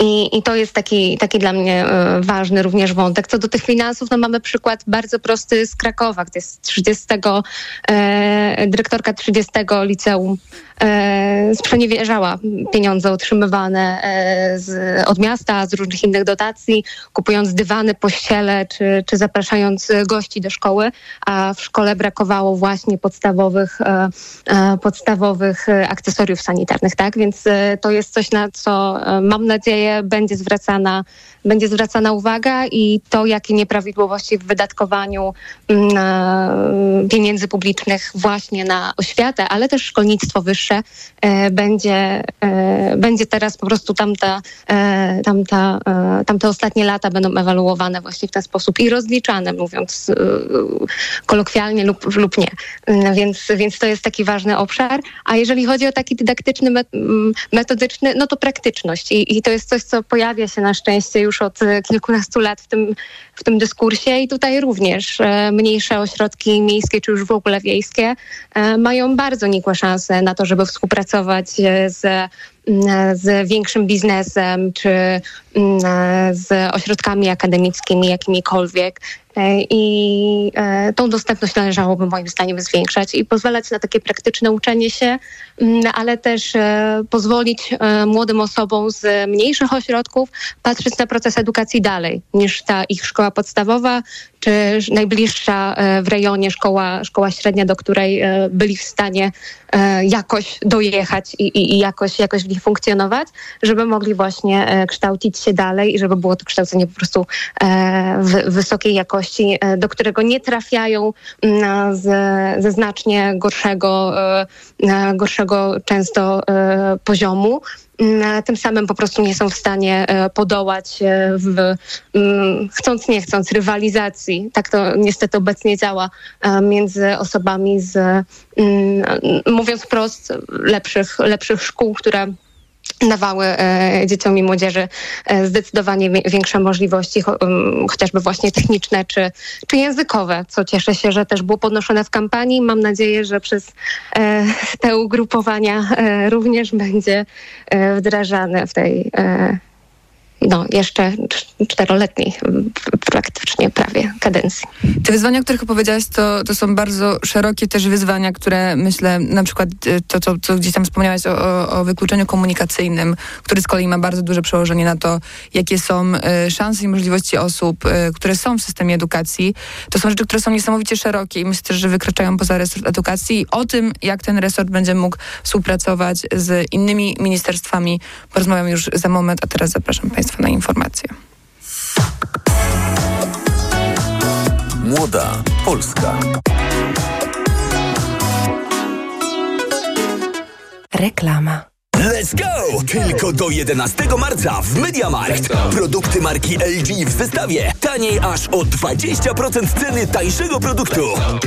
I, I to jest taki, taki dla mnie e, ważny również wątek. Co do tych finansów, no mamy przykład bardzo prosty z Krakowa, gdzie z 30, e, dyrektorka 30 liceum e, sprzeniewierzała pieniądze otrzymywane z, od miasta, z różnych innych dotacji, kupując dywany, pościele, czy, czy zapraszając gości do szkoły, a w szkole brakowało właśnie podstawowych, podstawowych akcesoriów sanitarnych, tak? Więc to jest coś, na co mam nadzieję będzie zwracana, będzie zwracana uwaga i to, jakie nieprawidłowości w wydatkowaniu mm, e, pieniędzy publicznych właśnie na oświatę, ale też szkolnictwo wyższe e, będzie, e, będzie teraz po prostu tamta, tamta, tamte ostatnie lata będą ewaluowane właśnie w ten sposób i rozliczane, mówiąc kolokwialnie lub, lub nie. Mm, Więc, więc to jest taki ważny obszar. A jeżeli chodzi o taki dydaktyczny, met- m, metodyczny, no to praktyczność. I, I to jest coś, co pojawia się na szczęście już od e, kilkunastu lat w tym, w tym dyskursie i tutaj również e, mniejsze ośrodki miejskie, czy już w ogóle wiejskie, e, mają bardzo nikłe szanse na to, żeby współpracować z z większym biznesem czy z ośrodkami akademickimi, jakimikolwiek. E, I e, tą dostępność należałoby moim zdaniem zwiększać i pozwalać na takie praktyczne uczenie się, mm, ale też e, pozwolić młodym osobom z mniejszych ośrodków patrzeć na proces edukacji dalej niż ta ich szkoła podstawowa, czy najbliższa w rejonie szkoła, szkoła średnia, do której byli w stanie jakoś dojechać i, i, i jakoś, jakoś w nich funkcjonować, żeby mogli właśnie kształcić się dalej i żeby było to kształcenie po prostu wysokiej jakości, e, do którego nie trafiają mm, z, ze znacznie gorszego, e, gorszego często e, poziomu. Mm, Tym samym po prostu nie są w stanie podołać w, mm, chcąc nie chcąc, rywalizacji. Tak to niestety obecnie działa między osobami z, mówiąc wprost, lepszych, lepszych szkół, które dawały e, dzieciom i młodzieży e, zdecydowanie większe możliwości, cho, chociażby właśnie techniczne czy, czy językowe, co cieszę się, że też było podnoszone w kampanii. Mam nadzieję, że przez e, te ugrupowania również będzie wdrażane w tej no, jeszcze cz- czteroletniej praktycznie prawie kadencji. Te wyzwania, o których opowiedziałaś, to, to są bardzo szerokie też wyzwania, które myślę, na przykład y, to, co, co gdzieś tam wspomniałaś o, o, o wykluczeniu komunikacyjnym, który z kolei ma bardzo duże przełożenie na to, jakie są y, szanse i możliwości osób, y, które są w systemie edukacji. To są rzeczy, które są niesamowicie szerokie i myślę też, że wykraczają poza resort edukacji. O tym, jak ten resort będzie mógł współpracować z innymi ministerstwami, porozmawiam już za moment, a teraz zapraszam Państwa na informacje. Młoda Polska. Reklama. Let's go! Tylko do 11 marca w MediaMarkt. Produkty marki LG w zestawie. Taniej aż o 20% ceny tańszego produktu.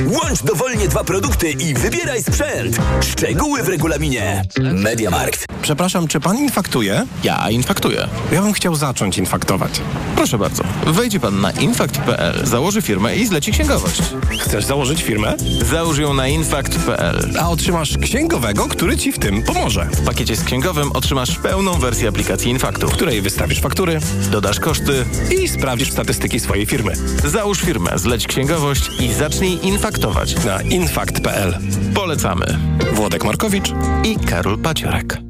Łącz dowolnie dwa produkty i wybieraj sprzęt. Szczegóły w regulaminie. MediaMarkt. Przepraszam, czy pan infaktuje? Ja infaktuję. Ja bym chciał zacząć infaktować. Proszę bardzo. Wejdzie pan na infakt.pl, założy firmę i zleci księgowość. Chcesz założyć firmę? Załóż ją na infakt.pl. A otrzymasz księgowego, który ci w tym pomoże. W pakiecie z księgowym otrzymasz pełną wersję aplikacji Infaktu. W której wystawisz faktury Dodasz koszty. i sprawdzisz statystyki swojej firmy. Załóż firmę, zleć księgowość i zacznij infaktować. Na infakt.pl. Polecamy. Włodek Markowicz. I Karol Paciorek.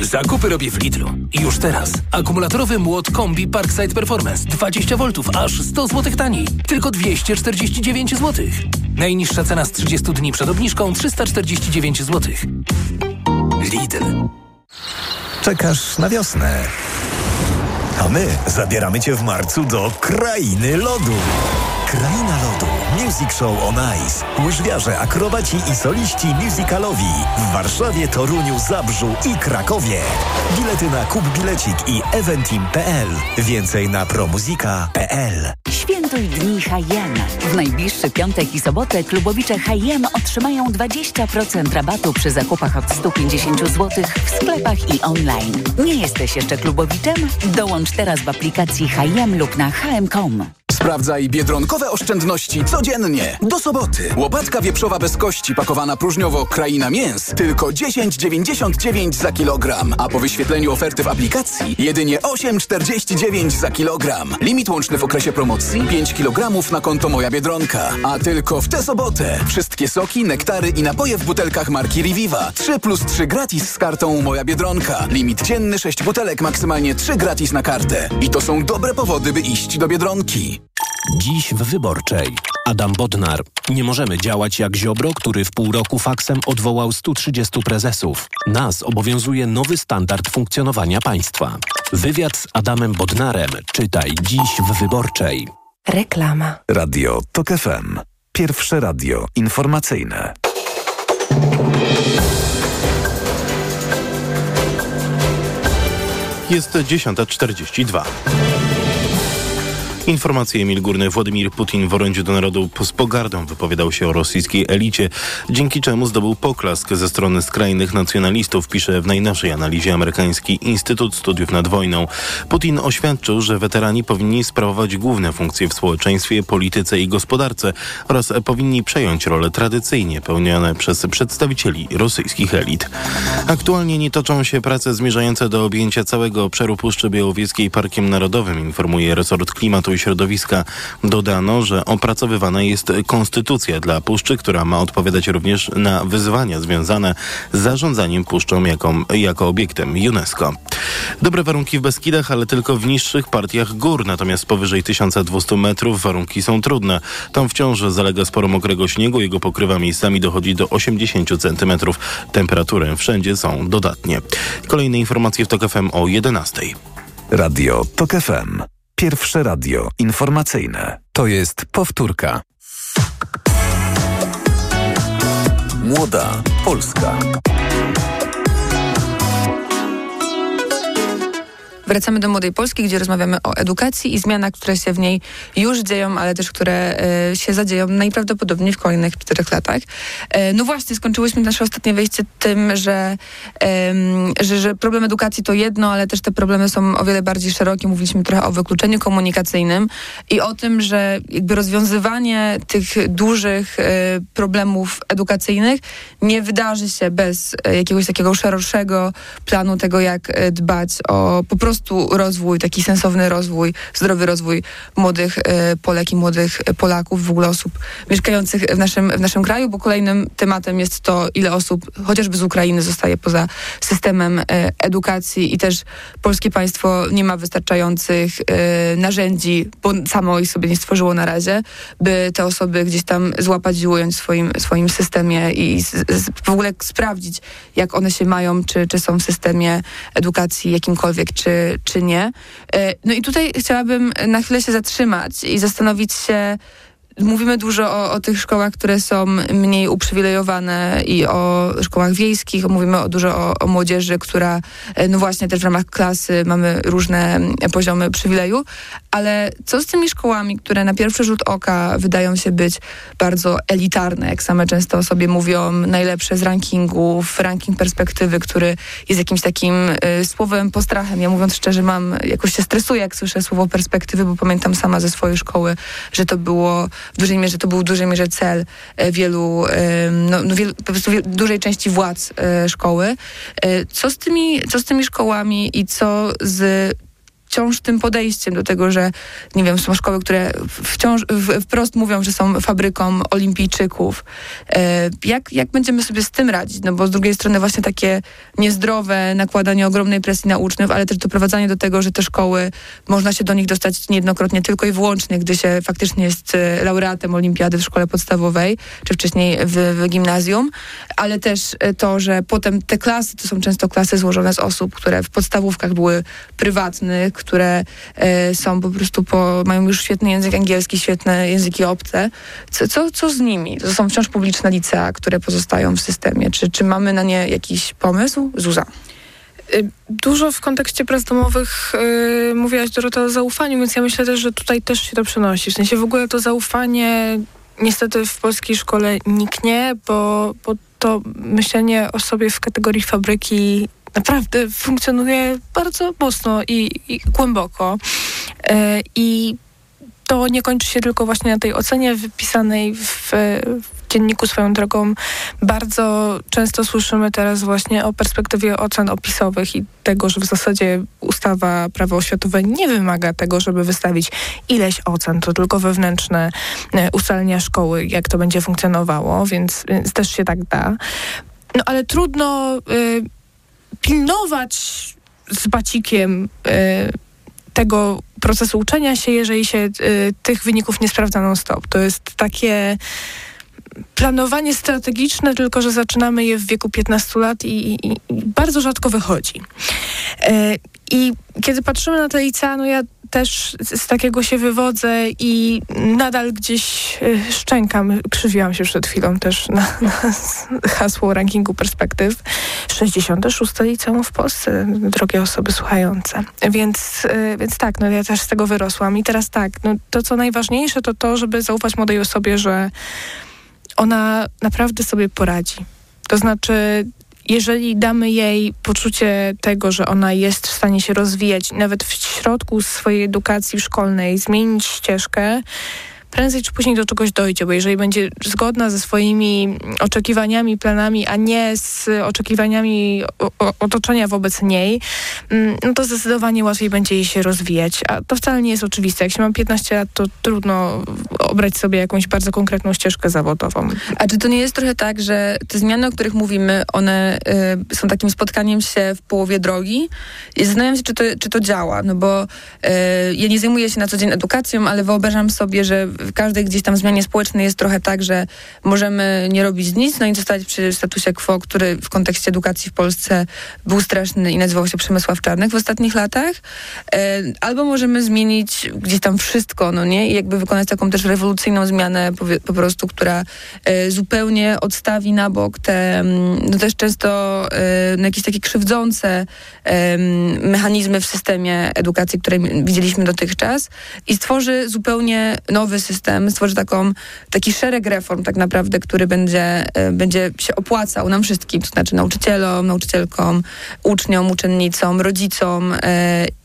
Zakupy robię w Lidlu. Już teraz. Akumulatorowy młot Kombi Parkside Performance 20 V aż 100 zł taniej. Tylko 249 zł. Najniższa cena z 30 dni przed obniżką 349 zł. Lidl. Czekasz na wiosnę. A my zabieramy Cię w marcu do Krainy Lodu. Kraina Lodu. Music Show on Ice. Łyżwiarze, akrobaci i soliści musicalowi. W Warszawie, Toruniu, Zabrzu i Krakowie. Bilety na Kup Bilecik i eventim.pl. Więcej na promuzika.pl. Świętuj dni H&M. W najbliższy piątek i sobotę klubowicze H&M otrzymają 20% rabatu przy zakupach od 150 zł w sklepach i online. Nie jesteś jeszcze klubowiczem? Dołącz teraz w aplikacji H&M lub na hm.com. Sprawdzaj biedronkowe oszczędności codziennie. Do soboty. Łopatka wieprzowa bez kości pakowana próżniowo Kraina Mięs tylko 10,99 za kilogram. A po wyświetleniu oferty w aplikacji jedynie 8,49 za kilogram. Limit łączny w okresie promocji 5 kg na konto Moja Biedronka. A tylko w tę sobotę. Wszystkie soki, nektary i napoje w butelkach marki Riviva. 3 plus 3 gratis z kartą Moja Biedronka. Limit dzienny 6 butelek, maksymalnie 3 gratis na kartę. I to są dobre powody, by iść do Biedronki. Dziś w Wyborczej. Adam Bodnar. Nie możemy działać jak Ziobro, który w pół roku faksem odwołał 130 prezesów. Nas obowiązuje nowy standard funkcjonowania państwa. Wywiad z Adamem Bodnarem czytaj dziś w Wyborczej. Reklama. Radio TOK FM. Pierwsze radio informacyjne. Jest 10.42. Informacje Emil Górny. Władimir Putin w orędziu do narodu z pogardą wypowiadał się o rosyjskiej elicie, dzięki czemu zdobył poklask ze strony skrajnych nacjonalistów, pisze w najnowszej analizie amerykański Instytut Studiów nad Wojną. Putin oświadczył, że weterani powinni sprawować główne funkcje w społeczeństwie, polityce i gospodarce oraz powinni przejąć role tradycyjnie pełnione przez przedstawicieli rosyjskich elit. Aktualnie nie toczą się prace zmierzające do objęcia całego obszaru Puszczy Białowieskiej Parkiem Narodowym, informuje resort klimatu i środowiska. Dodano, że opracowywana jest konstytucja dla puszczy, która ma odpowiadać również na wyzwania związane z zarządzaniem puszczą jako, jako obiektem UNESCO. Dobre warunki w Beskidach, ale tylko w niższych partiach gór, natomiast powyżej 1200 metrów warunki są trudne. Tam wciąż zalega sporo mokrego śniegu, jego pokrywa miejscami dochodzi do 80 centymetrów. Temperatury wszędzie są dodatnie. Kolejne informacje w TOK FM o 11. Radio TOK FM. Pierwsze radio informacyjne. To jest powtórka. Młoda Polska. Wracamy do Młodej Polski, gdzie rozmawiamy o edukacji i zmianach, które się w niej już dzieją, ale też które e, się zadzieją najprawdopodobniej w kolejnych czterech latach. E, no właśnie, skończyłyśmy nasze ostatnie wejście tym, że, że, że problem edukacji to jedno, ale też te problemy są o wiele bardziej szerokie. Mówiliśmy trochę o wykluczeniu komunikacyjnym i o tym, że jakby rozwiązywanie tych dużych e, problemów edukacyjnych nie wydarzy się bez jakiegoś takiego szerszego planu tego, jak dbać o po prostu prostu rozwój, taki sensowny rozwój, zdrowy rozwój młodych e, Polek i młodych Polaków, w ogóle osób mieszkających w naszym, w naszym kraju, bo kolejnym tematem jest to, ile osób chociażby z Ukrainy zostaje poza systemem e, edukacji i też polskie państwo nie ma wystarczających e, narzędzi, bo samo ich sobie nie stworzyło na razie, by te osoby gdzieś tam złapać i ująć w swoim, swoim systemie i w ogóle sprawdzić, jak one się mają, czy, czy są w systemie edukacji jakimkolwiek, czy, czy nie. E, no i tutaj chciałabym na chwilę się zatrzymać i zastanowić się, Mówimy dużo o, o, tych szkołach, które są mniej uprzywilejowane i o szkołach wiejskich. Mówimy dużo o, o, młodzieży, która, e, no właśnie też w ramach klasy mamy różne poziomy przywileju. Ale co z tymi szkołami, które na pierwszy rzut oka wydają się być bardzo elitarne, jak same często o sobie mówią, najlepsze z rankingów, ranking perspektywy, który jest jakimś takim y, słowem postrachem. Ja mówiąc szczerze, mam, jakoś się stresuję, jak słyszę słowo perspektywy, bo pamiętam sama ze swojej szkoły, że to było w dużej mierze, to był w dużej mierze cel e, wielu, no, no wielu, po prostu dużej części władz e, szkoły. E, co z tymi, co z tymi szkołami i co z wciąż tym podejściem do tego, że nie wiem, są szkoły, które wciąż wprost mówią, że są fabryką olimpijczyków. E, jak, jak będziemy sobie z tym radzić? No bo z drugiej strony właśnie takie niezdrowe nakładanie ogromnej presji na uczniów, ale też doprowadzanie do tego, że te szkoły, można się do nich dostać niejednokrotnie tylko i wyłącznie, gdy się faktycznie jest e, laureatem olimpiady w szkole podstawowej, czy wcześniej w, w gimnazjum, ale też e, to, że potem te klasy to są często klasy złożone z osób, które w podstawówkach były prywatnych, które e, są po prostu po, mają już świetny język angielski, świetne języki obce. Co, co, co z nimi? To są wciąż publiczne licea, które pozostają w systemie. Czy, czy mamy na nie jakiś pomysł? Zuza. Y, Dużo w kontekście prac domowych yy, mówiłaś Dorota o zaufaniu, więc ja myślę też, że tutaj też się to przenosi. W sensie w ogóle to zaufanie niestety w polskiej szkole niknie, bo, bo to myślenie o sobie w kategorii fabryki naprawdę funkcjonuje bardzo mocno i, i głęboko. Yy, I to nie kończy się tylko właśnie na tej ocenie wypisanej w, w dzienniku swoją drogą. Bardzo często słyszymy teraz właśnie o perspektywie ocen opisowych i tego, że w zasadzie ustawa prawo oświatowe nie wymaga tego, żeby wystawić ileś ocen, to tylko wewnętrzne e, ustalenia szkoły, jak to będzie funkcjonowało, więc, więc też się tak da. No ale trudno y, pilnować z bacikiem y, tego procesu uczenia się, jeżeli się y, tych wyników nie sprawdza non-stop. To jest takie planowanie strategiczne, tylko że zaczynamy je w wieku 15 lat i, i, i bardzo rzadko wychodzi. E, I kiedy patrzymy na te licea, no ja też z, takiego się wywodzę i nadal gdzieś y, szczękam, krzywiłam się przed chwilą też na, na hasło rankingu perspektyw. 66 liceum w Polsce, drogie osoby słuchające. Więc, y, więc tak, no ja też z tego wyrosłam. I teraz tak, no to co najważniejsze to to, żeby zaufać młodej osobie, że ona naprawdę sobie poradzi. To znaczy, jeżeli damy jej poczucie tego, że ona jest w stanie się rozwijać, nawet w środku swojej edukacji szkolnej, zmienić ścieżkę, prędzej czy później do czegoś dojdzie, bo jeżeli będzie zgodna ze swoimi oczekiwaniami, planami, a nie z oczekiwaniami otoczenia wobec niej, mm, no to zdecydowanie łatwiej będzie jej się rozwijać. A to wcale nie jest oczywiste. Jak się mam 15 lat, to trudno obrać sobie jakąś bardzo konkretną ścieżkę zawodową. A czy to nie jest trochę tak, że te zmiany, o których mówimy, one y, są takim spotkaniem się w połowie drogi? I zastanawiam się, czy to, czy to działa, no bo y, ja nie zajmuję się na co dzień edukacją, ale wyobrażam sobie, że w każdej gdzieś tam zmianie społecznej jest trochę tak, że możemy nie robić nic, no i zostać przy statusie quo, który w kontekście edukacji w Polsce był straszny i nazywał się Przemysław Czarnych w ostatnich latach. E, albo możemy zmienić gdzieś tam wszystko, no nie? I jakby wykonać taką też rewolucyjną zmianę po, po prostu, która e, zupełnie odstawi na bok te, no też często e, no jakieś takie krzywdzące mechanizmy w systemie edukacji, które widzieliśmy dotychczas i stworzy zupełnie nowy system, stworzy taką, taki szereg reform tak naprawdę, który będzie, będzie się opłacał nam wszystkim, to znaczy nauczycielom, nauczycielkom, uczniom, uczennicom, rodzicom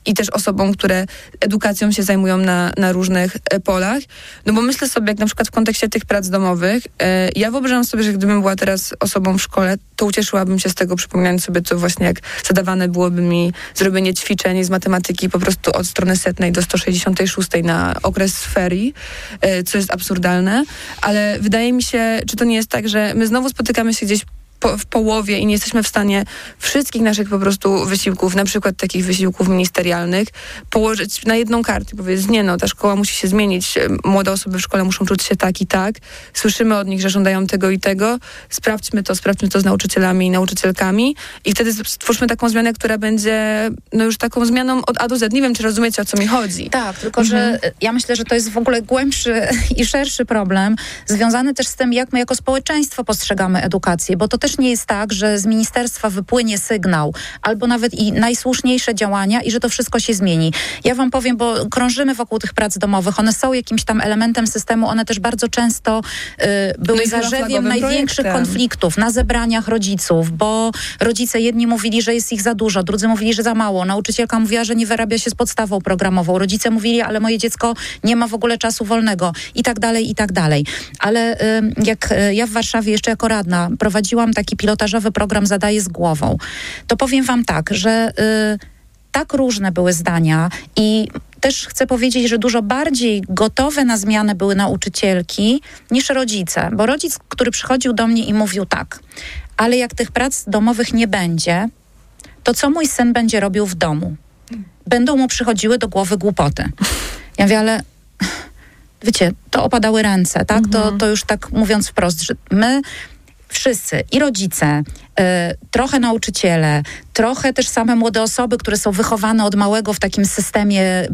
i też osobom, które edukacją się zajmują na, na różnych e, polach. No bo myślę sobie, jak na przykład w kontekście tych prac domowych, e, ja wyobrażam sobie, że gdybym była teraz osobą w szkole, to ucieszyłabym się z tego, przypominając sobie, co właśnie jak zadawane byłoby mi zrobienie ćwiczeń z matematyki po prostu od strony setnej do 166 na okres ferii, e, co jest absurdalne, ale wydaje mi się, czy to nie jest tak, że my znowu spotykamy się gdzieś po, w połowie i nie jesteśmy w stanie wszystkich naszych po prostu wysiłków, na przykład takich wysiłków ministerialnych, położyć na jedną kartę. Powiedzieć, nie no, ta szkoła musi się zmienić, młode osoby w szkole muszą czuć się tak i tak, słyszymy od nich, że żądają tego i tego, sprawdźmy to, sprawdźmy to z nauczycielami i nauczycielkami i wtedy stwórzmy taką zmianę, która będzie no już taką zmianą od A do Z. Nie wiem, czy rozumiecie, o co mi chodzi. Tak, tylko mhm. że ja myślę, że to jest w ogóle głębszy i szerszy problem, związany też z tym, jak my jako społeczeństwo postrzegamy edukację, bo to też nie jest tak, że z ministerstwa wypłynie sygnał albo nawet i najsłuszniejsze działania i że to wszystko się zmieni. Ja wam powiem, bo krążymy wokół tych prac domowych, one są jakimś tam elementem systemu, one też bardzo często y, były no zarzewiem największych projektem. konfliktów na zebraniach rodziców, bo rodzice jedni mówili, że jest ich za dużo, drudzy mówili, że za mało. Nauczycielka mówiła, że nie wyrabia się z podstawą programową. Rodzice mówili, ale moje dziecko nie ma w ogóle czasu wolnego i tak dalej, i tak dalej. Ale y, jak y, ja w Warszawie jeszcze jako radna prowadziłam taki pilotażowy program Zadaje z głową, to powiem wam tak, że y, tak różne były zdania i też chcę powiedzieć, że dużo bardziej gotowe na zmianę były nauczycielki niż rodzice, bo rodzic, który przychodził do mnie i mówił tak, ale jak tych prac domowych nie będzie, to co mój syn będzie robił w domu? Będą mu przychodziły do głowy głupoty. Ja mówię, ale wiecie, to opadały ręce, tak? To, to już tak mówiąc wprost, że my wszyscy, i rodzice, trochę nauczyciele, trochę też same młode osoby, które są wychowane od małego w takim systemie y,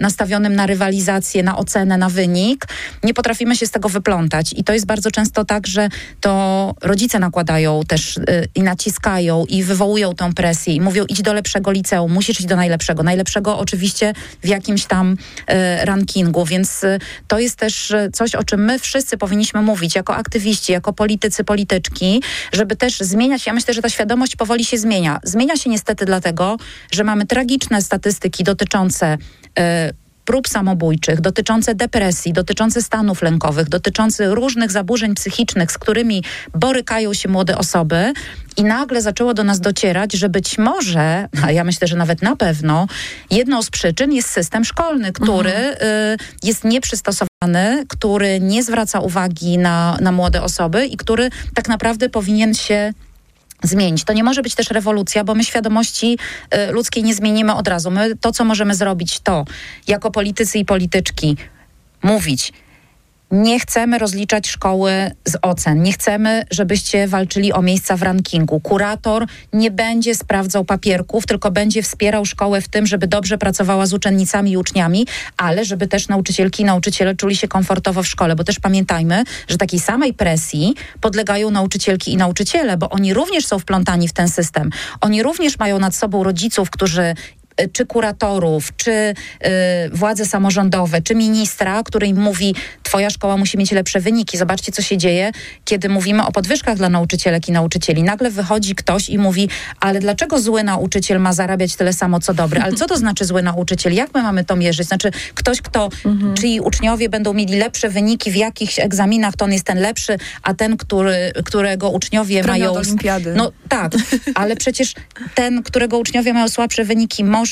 nastawionym na rywalizację, na ocenę, na wynik, nie potrafimy się z tego wyplątać. I to jest bardzo często tak, że to rodzice nakładają też y, i naciskają i wywołują tą presję i mówią idź do lepszego liceum, musisz iść do najlepszego. Najlepszego oczywiście w jakimś tam y, rankingu, więc y, to jest też y, coś, o czym my wszyscy powinniśmy mówić jako aktywiści, jako politycy, polityczki, żeby też zmieniać. Ja myślę, że ta świadomość powoli się zmienia. Zmienia się niestety dlatego, że mamy tragiczne statystyki dotyczące y, prób samobójczych, dotyczące depresji, dotyczące stanów lękowych, dotyczące różnych zaburzeń psychicznych, z którymi borykają się młode osoby. I nagle zaczęło do nas docierać, że być może, a ja myślę, że nawet na pewno, jedną z przyczyn jest system szkolny, który y, jest nieprzystosowany, który nie zwraca uwagi na, na młode osoby i który tak naprawdę powinien się zmienić. To nie może być też rewolucja, bo my świadomości y, ludzkiej nie zmienimy od razu. My to, co możemy zrobić, to jako politycy i polityczki mówić, nie chcemy rozliczać szkoły z ocen. Nie chcemy, żebyście walczyli o miejsca w rankingu. Kurator nie będzie sprawdzał papierków, tylko będzie wspierał szkołę w tym, żeby dobrze pracowała z uczennicami i uczniami, ale żeby też nauczycielki i nauczyciele czuli się komfortowo w szkole, bo też pamiętajmy, że takiej samej presji podlegają nauczycielki i nauczyciele, bo oni również są wplątani w ten system. Oni również mają nad sobą rodziców, którzy czy kuratorów, czy y, władze samorządowe, czy ministra, który im mówi, twoja szkoła musi mieć lepsze wyniki. Zobaczcie, co się dzieje, kiedy mówimy o podwyżkach dla nauczycielek i nauczycieli. Nagle wychodzi ktoś i mówi, ale dlaczego zły nauczyciel ma zarabiać tyle samo, co dobry? Ale co to znaczy zły nauczyciel? Jak my mamy to mierzyć? Znaczy, ktoś, kto, czyj uczniowie będą mieli lepsze wyniki w jakichś egzaminach, to on jest ten lepszy, a ten, który, którego uczniowie mają... olimpiady. No tak, ale przecież ten, którego uczniowie mają słabsze wyniki, może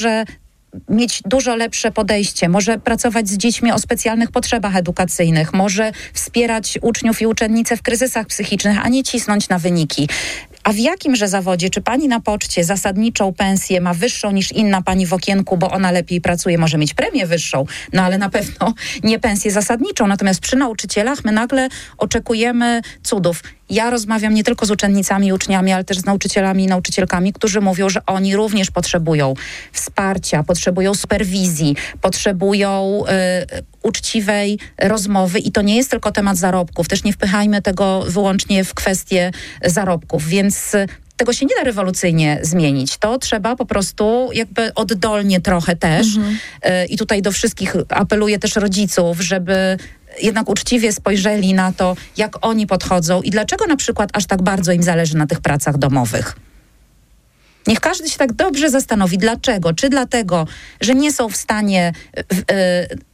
mieć dużo lepsze podejście, może pracować z dziećmi o specjalnych potrzebach edukacyjnych, może wspierać uczniów i uczennice w kryzysach psychicznych, a nie cisnąć na wyniki. A w jakimże zawodzie? Czy pani na poczcie zasadniczą pensję ma wyższą niż inna pani w okienku, bo ona lepiej pracuje, może mieć premię wyższą, no ale na pewno nie pensję zasadniczą. Natomiast przy nauczycielach my nagle oczekujemy cudów. Ja rozmawiam nie tylko z uczennicami i uczniami, ale też z nauczycielami i nauczycielkami, którzy mówią, że oni również potrzebują wsparcia, potrzebują superwizji, potrzebują y, uczciwej rozmowy i to nie jest tylko temat zarobków. Też nie wpychajmy tego wyłącznie w kwestię zarobków, więc y, tego się nie da rewolucyjnie zmienić. To trzeba po prostu jakby oddolnie trochę też. Y, I tutaj do wszystkich apeluję też rodziców, żeby jednak uczciwie spojrzeli na to, jak oni podchodzą i dlaczego na przykład aż tak bardzo im zależy na tych pracach domowych. Niech każdy się tak dobrze zastanowi, dlaczego. Czy dlatego, że nie są w stanie y,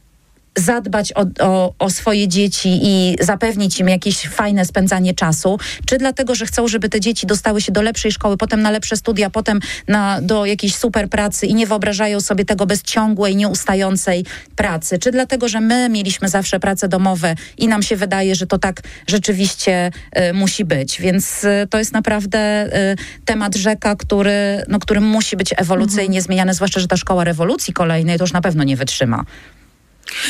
zadbać o, o, o swoje dzieci i zapewnić im jakieś fajne spędzanie czasu, czy dlatego, że chcą, żeby te dzieci dostały się do lepszej szkoły, potem na lepsze studia, potem na, do jakiejś super pracy i nie wyobrażają sobie tego bez ciągłej, nieustającej pracy, czy dlatego, że my mieliśmy zawsze prace domowe i nam się wydaje, że to tak rzeczywiście y, musi być. Więc y, to jest naprawdę y, temat rzeka, który, no, który musi być ewolucyjnie zmieniany, zwłaszcza, że ta szkoła rewolucji kolejnej to już na pewno nie wytrzyma.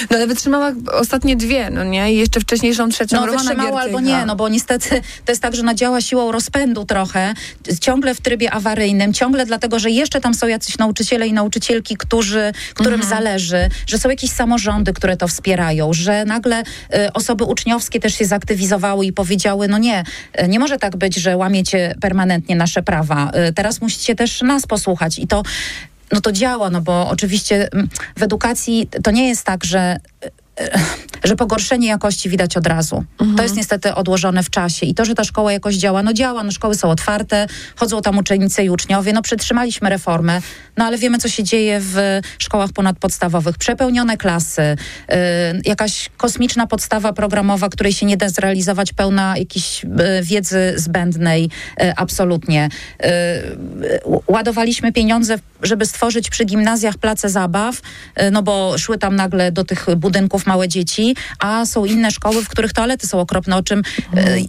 No ale wytrzymała ostatnie dwie, no nie? I jeszcze wcześniejszą trzecią No Romana wytrzymała albo Giertycha. nie, no bo niestety to jest tak, że ona działa siłą rozpędu trochę, ciągle w trybie awaryjnym, ciągle dlatego, że jeszcze tam są jacyś nauczyciele i nauczycielki, którzy, którym zależy, że są jakieś samorządy, które to wspierają, że nagle y, osoby uczniowskie też się zaktywizowały i powiedziały, no nie, y, nie może tak być, że łamiecie permanentnie nasze prawa. Y, teraz musicie też nas posłuchać i to no to działa, no bo oczywiście mm, w edukacji to nie jest tak, że że pogorszenie jakości widać od razu. Mhm. To jest niestety odłożone w czasie. I to, że ta szkoła jakoś działa, no działa, no szkoły są otwarte, chodzą tam uczennice i uczniowie, no przetrzymaliśmy reformę, no ale wiemy, co się dzieje w szkołach ponadpodstawowych. Przepełnione klasy, y, jakaś kosmiczna podstawa programowa, której się nie da zrealizować, pełna jakiejś y, wiedzy zbędnej, y, absolutnie. Ładowaliśmy pieniądze, żeby stworzyć przy gimnazjach place zabaw, no bo szły tam nagle do tych budynków małe dzieci, a są inne szkoły, w których toalety są okropne, o czym y,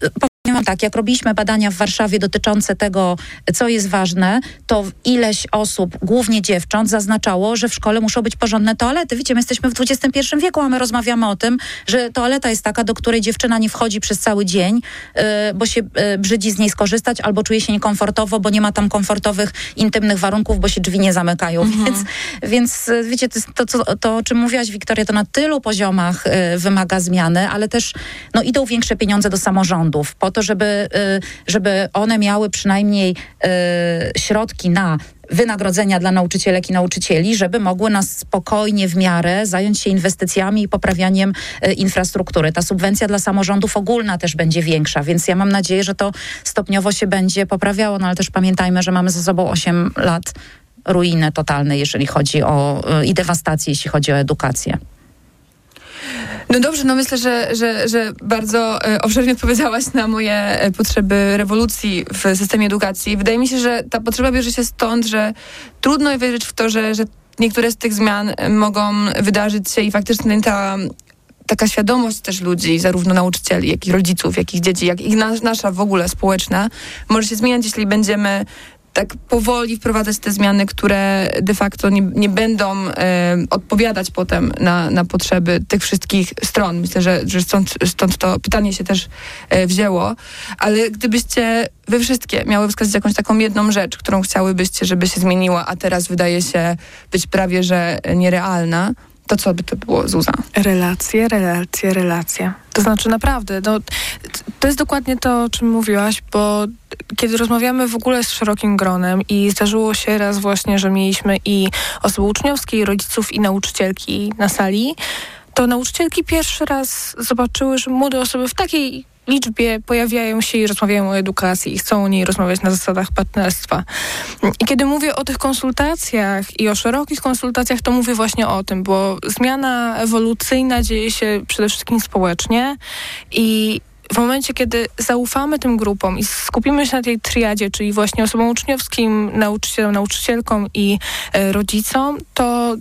Powiem wam tak, jak robiliśmy badania w Warszawie dotyczące tego, co jest ważne, to ileś osób, głównie dziewcząt, zaznaczało, że w szkole muszą być porządne toalety. Wiecie, my jesteśmy w XXI wieku, a my rozmawiamy o tym, że toaleta jest taka, do której dziewczyna nie wchodzi przez cały dzień, y, bo się y, brzydzi z niej skorzystać, albo czuje się niekomfortowo, bo nie ma tam komfortowych, intymnych warunków, bo się drzwi nie zamykają. Więc, więc y, wiecie, to, to, to, o czym mówiłaś, Wiktoria, to na tylu poziomach wymaga zmiany, ale też no, idą większe pieniądze do samorządów to, żeby, y, żeby one miały przynajmniej y, środki na wynagrodzenia dla nauczycielek i nauczycieli, żeby mogły nas spokojnie w miarę zająć się inwestycjami i poprawianiem y, infrastruktury. Ta subwencja dla samorządów ogólna też będzie większa, więc ja mam nadzieję, że to stopniowo się będzie poprawiało, no ale też pamiętajmy, że mamy za sobą 8 lat ruiny totalnej, jeżeli chodzi o i dewastację, jeśli chodzi o edukację. No dobrze, no myślę, że, że, że bardzo e, obszernie odpowiedziałaś na moje e, potrzeby rewolucji w systemie edukacji. Wydaje mi się, że ta potrzeba bierze się stąd, że trudno wierzyć w to, że, że niektóre z tych zmian e, mogą wydarzyć się i faktycznie ta taka świadomość też ludzi, zarówno nauczycieli, jak i rodziców, jak i dzieci, jak i nas, nasza w ogóle społeczna, może się zmieniać, jeśli będziemy tak powoli wprowadzać te zmiany, które de facto nie, nie będą e, odpowiadać potem na, na potrzeby tych wszystkich stron. Myślę, że, że stąd, stąd to pytanie się też e, wzięło. Ale gdybyście wy wszystkie miały wskazać jakąś taką jedną rzecz, którą chciałybyście, żeby się zmieniła, a teraz wydaje się być prawie, że nierealna, to co by to było, Zuza? Relacje, relacje, relacje. To znaczy naprawdę, no, to jest dokładnie to, o czym mówiłaś, bo kiedy rozmawiamy w ogóle z szerokim gronem i zdarzyło się raz właśnie, że mieliśmy i osoby uczniowskie, i rodziców, i nauczycielki na sali, to nauczycielki pierwszy raz zobaczyły, że młode osoby w takiej liczbie pojawiają się i rozmawiają o edukacji i chcą o niej rozmawiać na zasadach partnerstwa. I kiedy mówię o tych konsultacjach i o szerokich konsultacjach, to mówię właśnie o tym, bo zmiana ewolucyjna dzieje się przede wszystkim społecznie i w momencie, kiedy zaufamy tym grupom i skupimy się na tej triadzie, czyli właśnie osobom uczniowskim, nauczycielom, nauczycielkom i e, rodzicom, to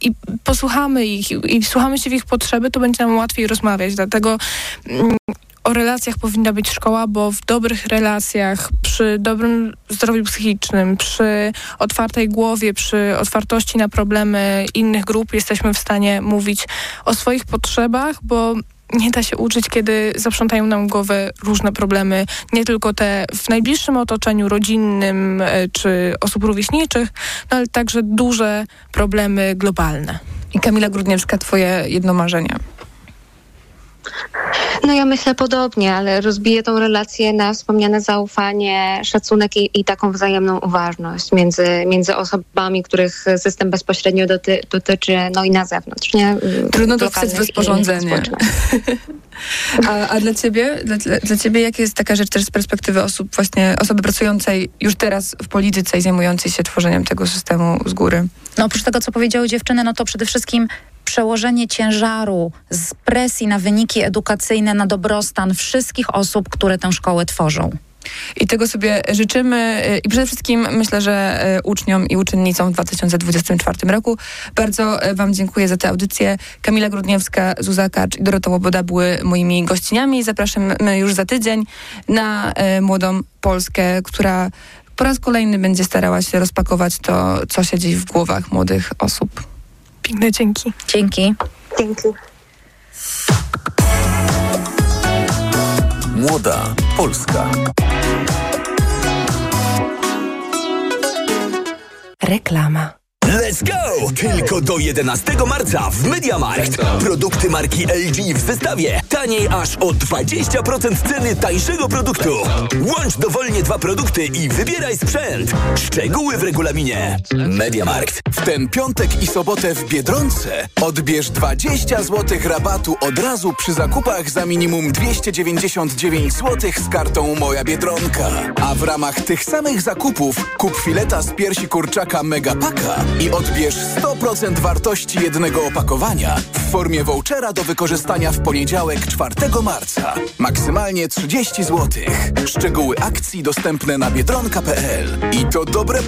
i posłuchamy ich i, i słuchamy się w ich potrzeby, to będzie nam łatwiej rozmawiać. Dlatego mm, o relacjach powinna być szkoła, bo w dobrych relacjach, przy dobrym zdrowiu psychicznym, przy otwartej głowie, przy otwartości na problemy innych grup jesteśmy w stanie mówić o swoich potrzebach, bo nie da się uczyć, kiedy zaprzątają nam głowę różne problemy, nie tylko te w najbliższym otoczeniu rodzinnym e, czy osób rówieśniczych, no ale także duże problemy globalne. I Kamila Grudniewska, twoje jedno marzenie. No ja myślę podobnie, ale rozbiję tą relację na wspomniane zaufanie, szacunek i, i taką wzajemną uważność między, między osobami, których system bezpośrednio doty, dotyczy, no i na zewnątrz, nie? Trudno to wstać w rozporządzenie. A, a dla ciebie, dla, dla ciebie jakie jest taka rzecz też z perspektywy osób właśnie, osoby pracującej już teraz w polityce i zajmującej się tworzeniem tego systemu z góry? No oprócz tego, co powiedziały dziewczyny, no to przede wszystkim przełożenie ciężaru z presji na wyniki edukacyjne na dobrostan wszystkich osób, które tę szkołę tworzą. I tego sobie życzymy i przede wszystkim myślę, że uczniom i uczennicom w 2024 roku. Bardzo Wam dziękuję za tę audycję. Kamila Grudniewska, Zuza Kacz i Dorota Łoboda były moimi gościniami. Zapraszamy już za tydzień na Młodą Polskę, która po raz kolejny będzie starała się rozpakować to, co się dzieje w głowach młodych osób. Piękne dzięki. Dzięki. Dzięki. Młoda Polska. Reklama. Let's go! Tylko do 11 marca w MediaMarkt. Produkty marki LG w zestawie. Taniej aż o 20% ceny tańszego produktu. Łącz dowolnie dwa produkty i wybieraj sprzęt. Szczegóły w regulaminie. MediaMarkt. W ten piątek i sobotę w Biedronce odbierz 20 zł rabatu od razu przy zakupach za minimum 299 zł z kartą Moja Biedronka. A w ramach tych samych zakupów kup fileta z piersi kurczaka Megapaka i odbierz 100% wartości jednego opakowania w formie vouchera do wykorzystania w poniedziałek 4 marca. Maksymalnie 30 zł. Szczegóły akcji dostępne na biedronka.pl. I to dobre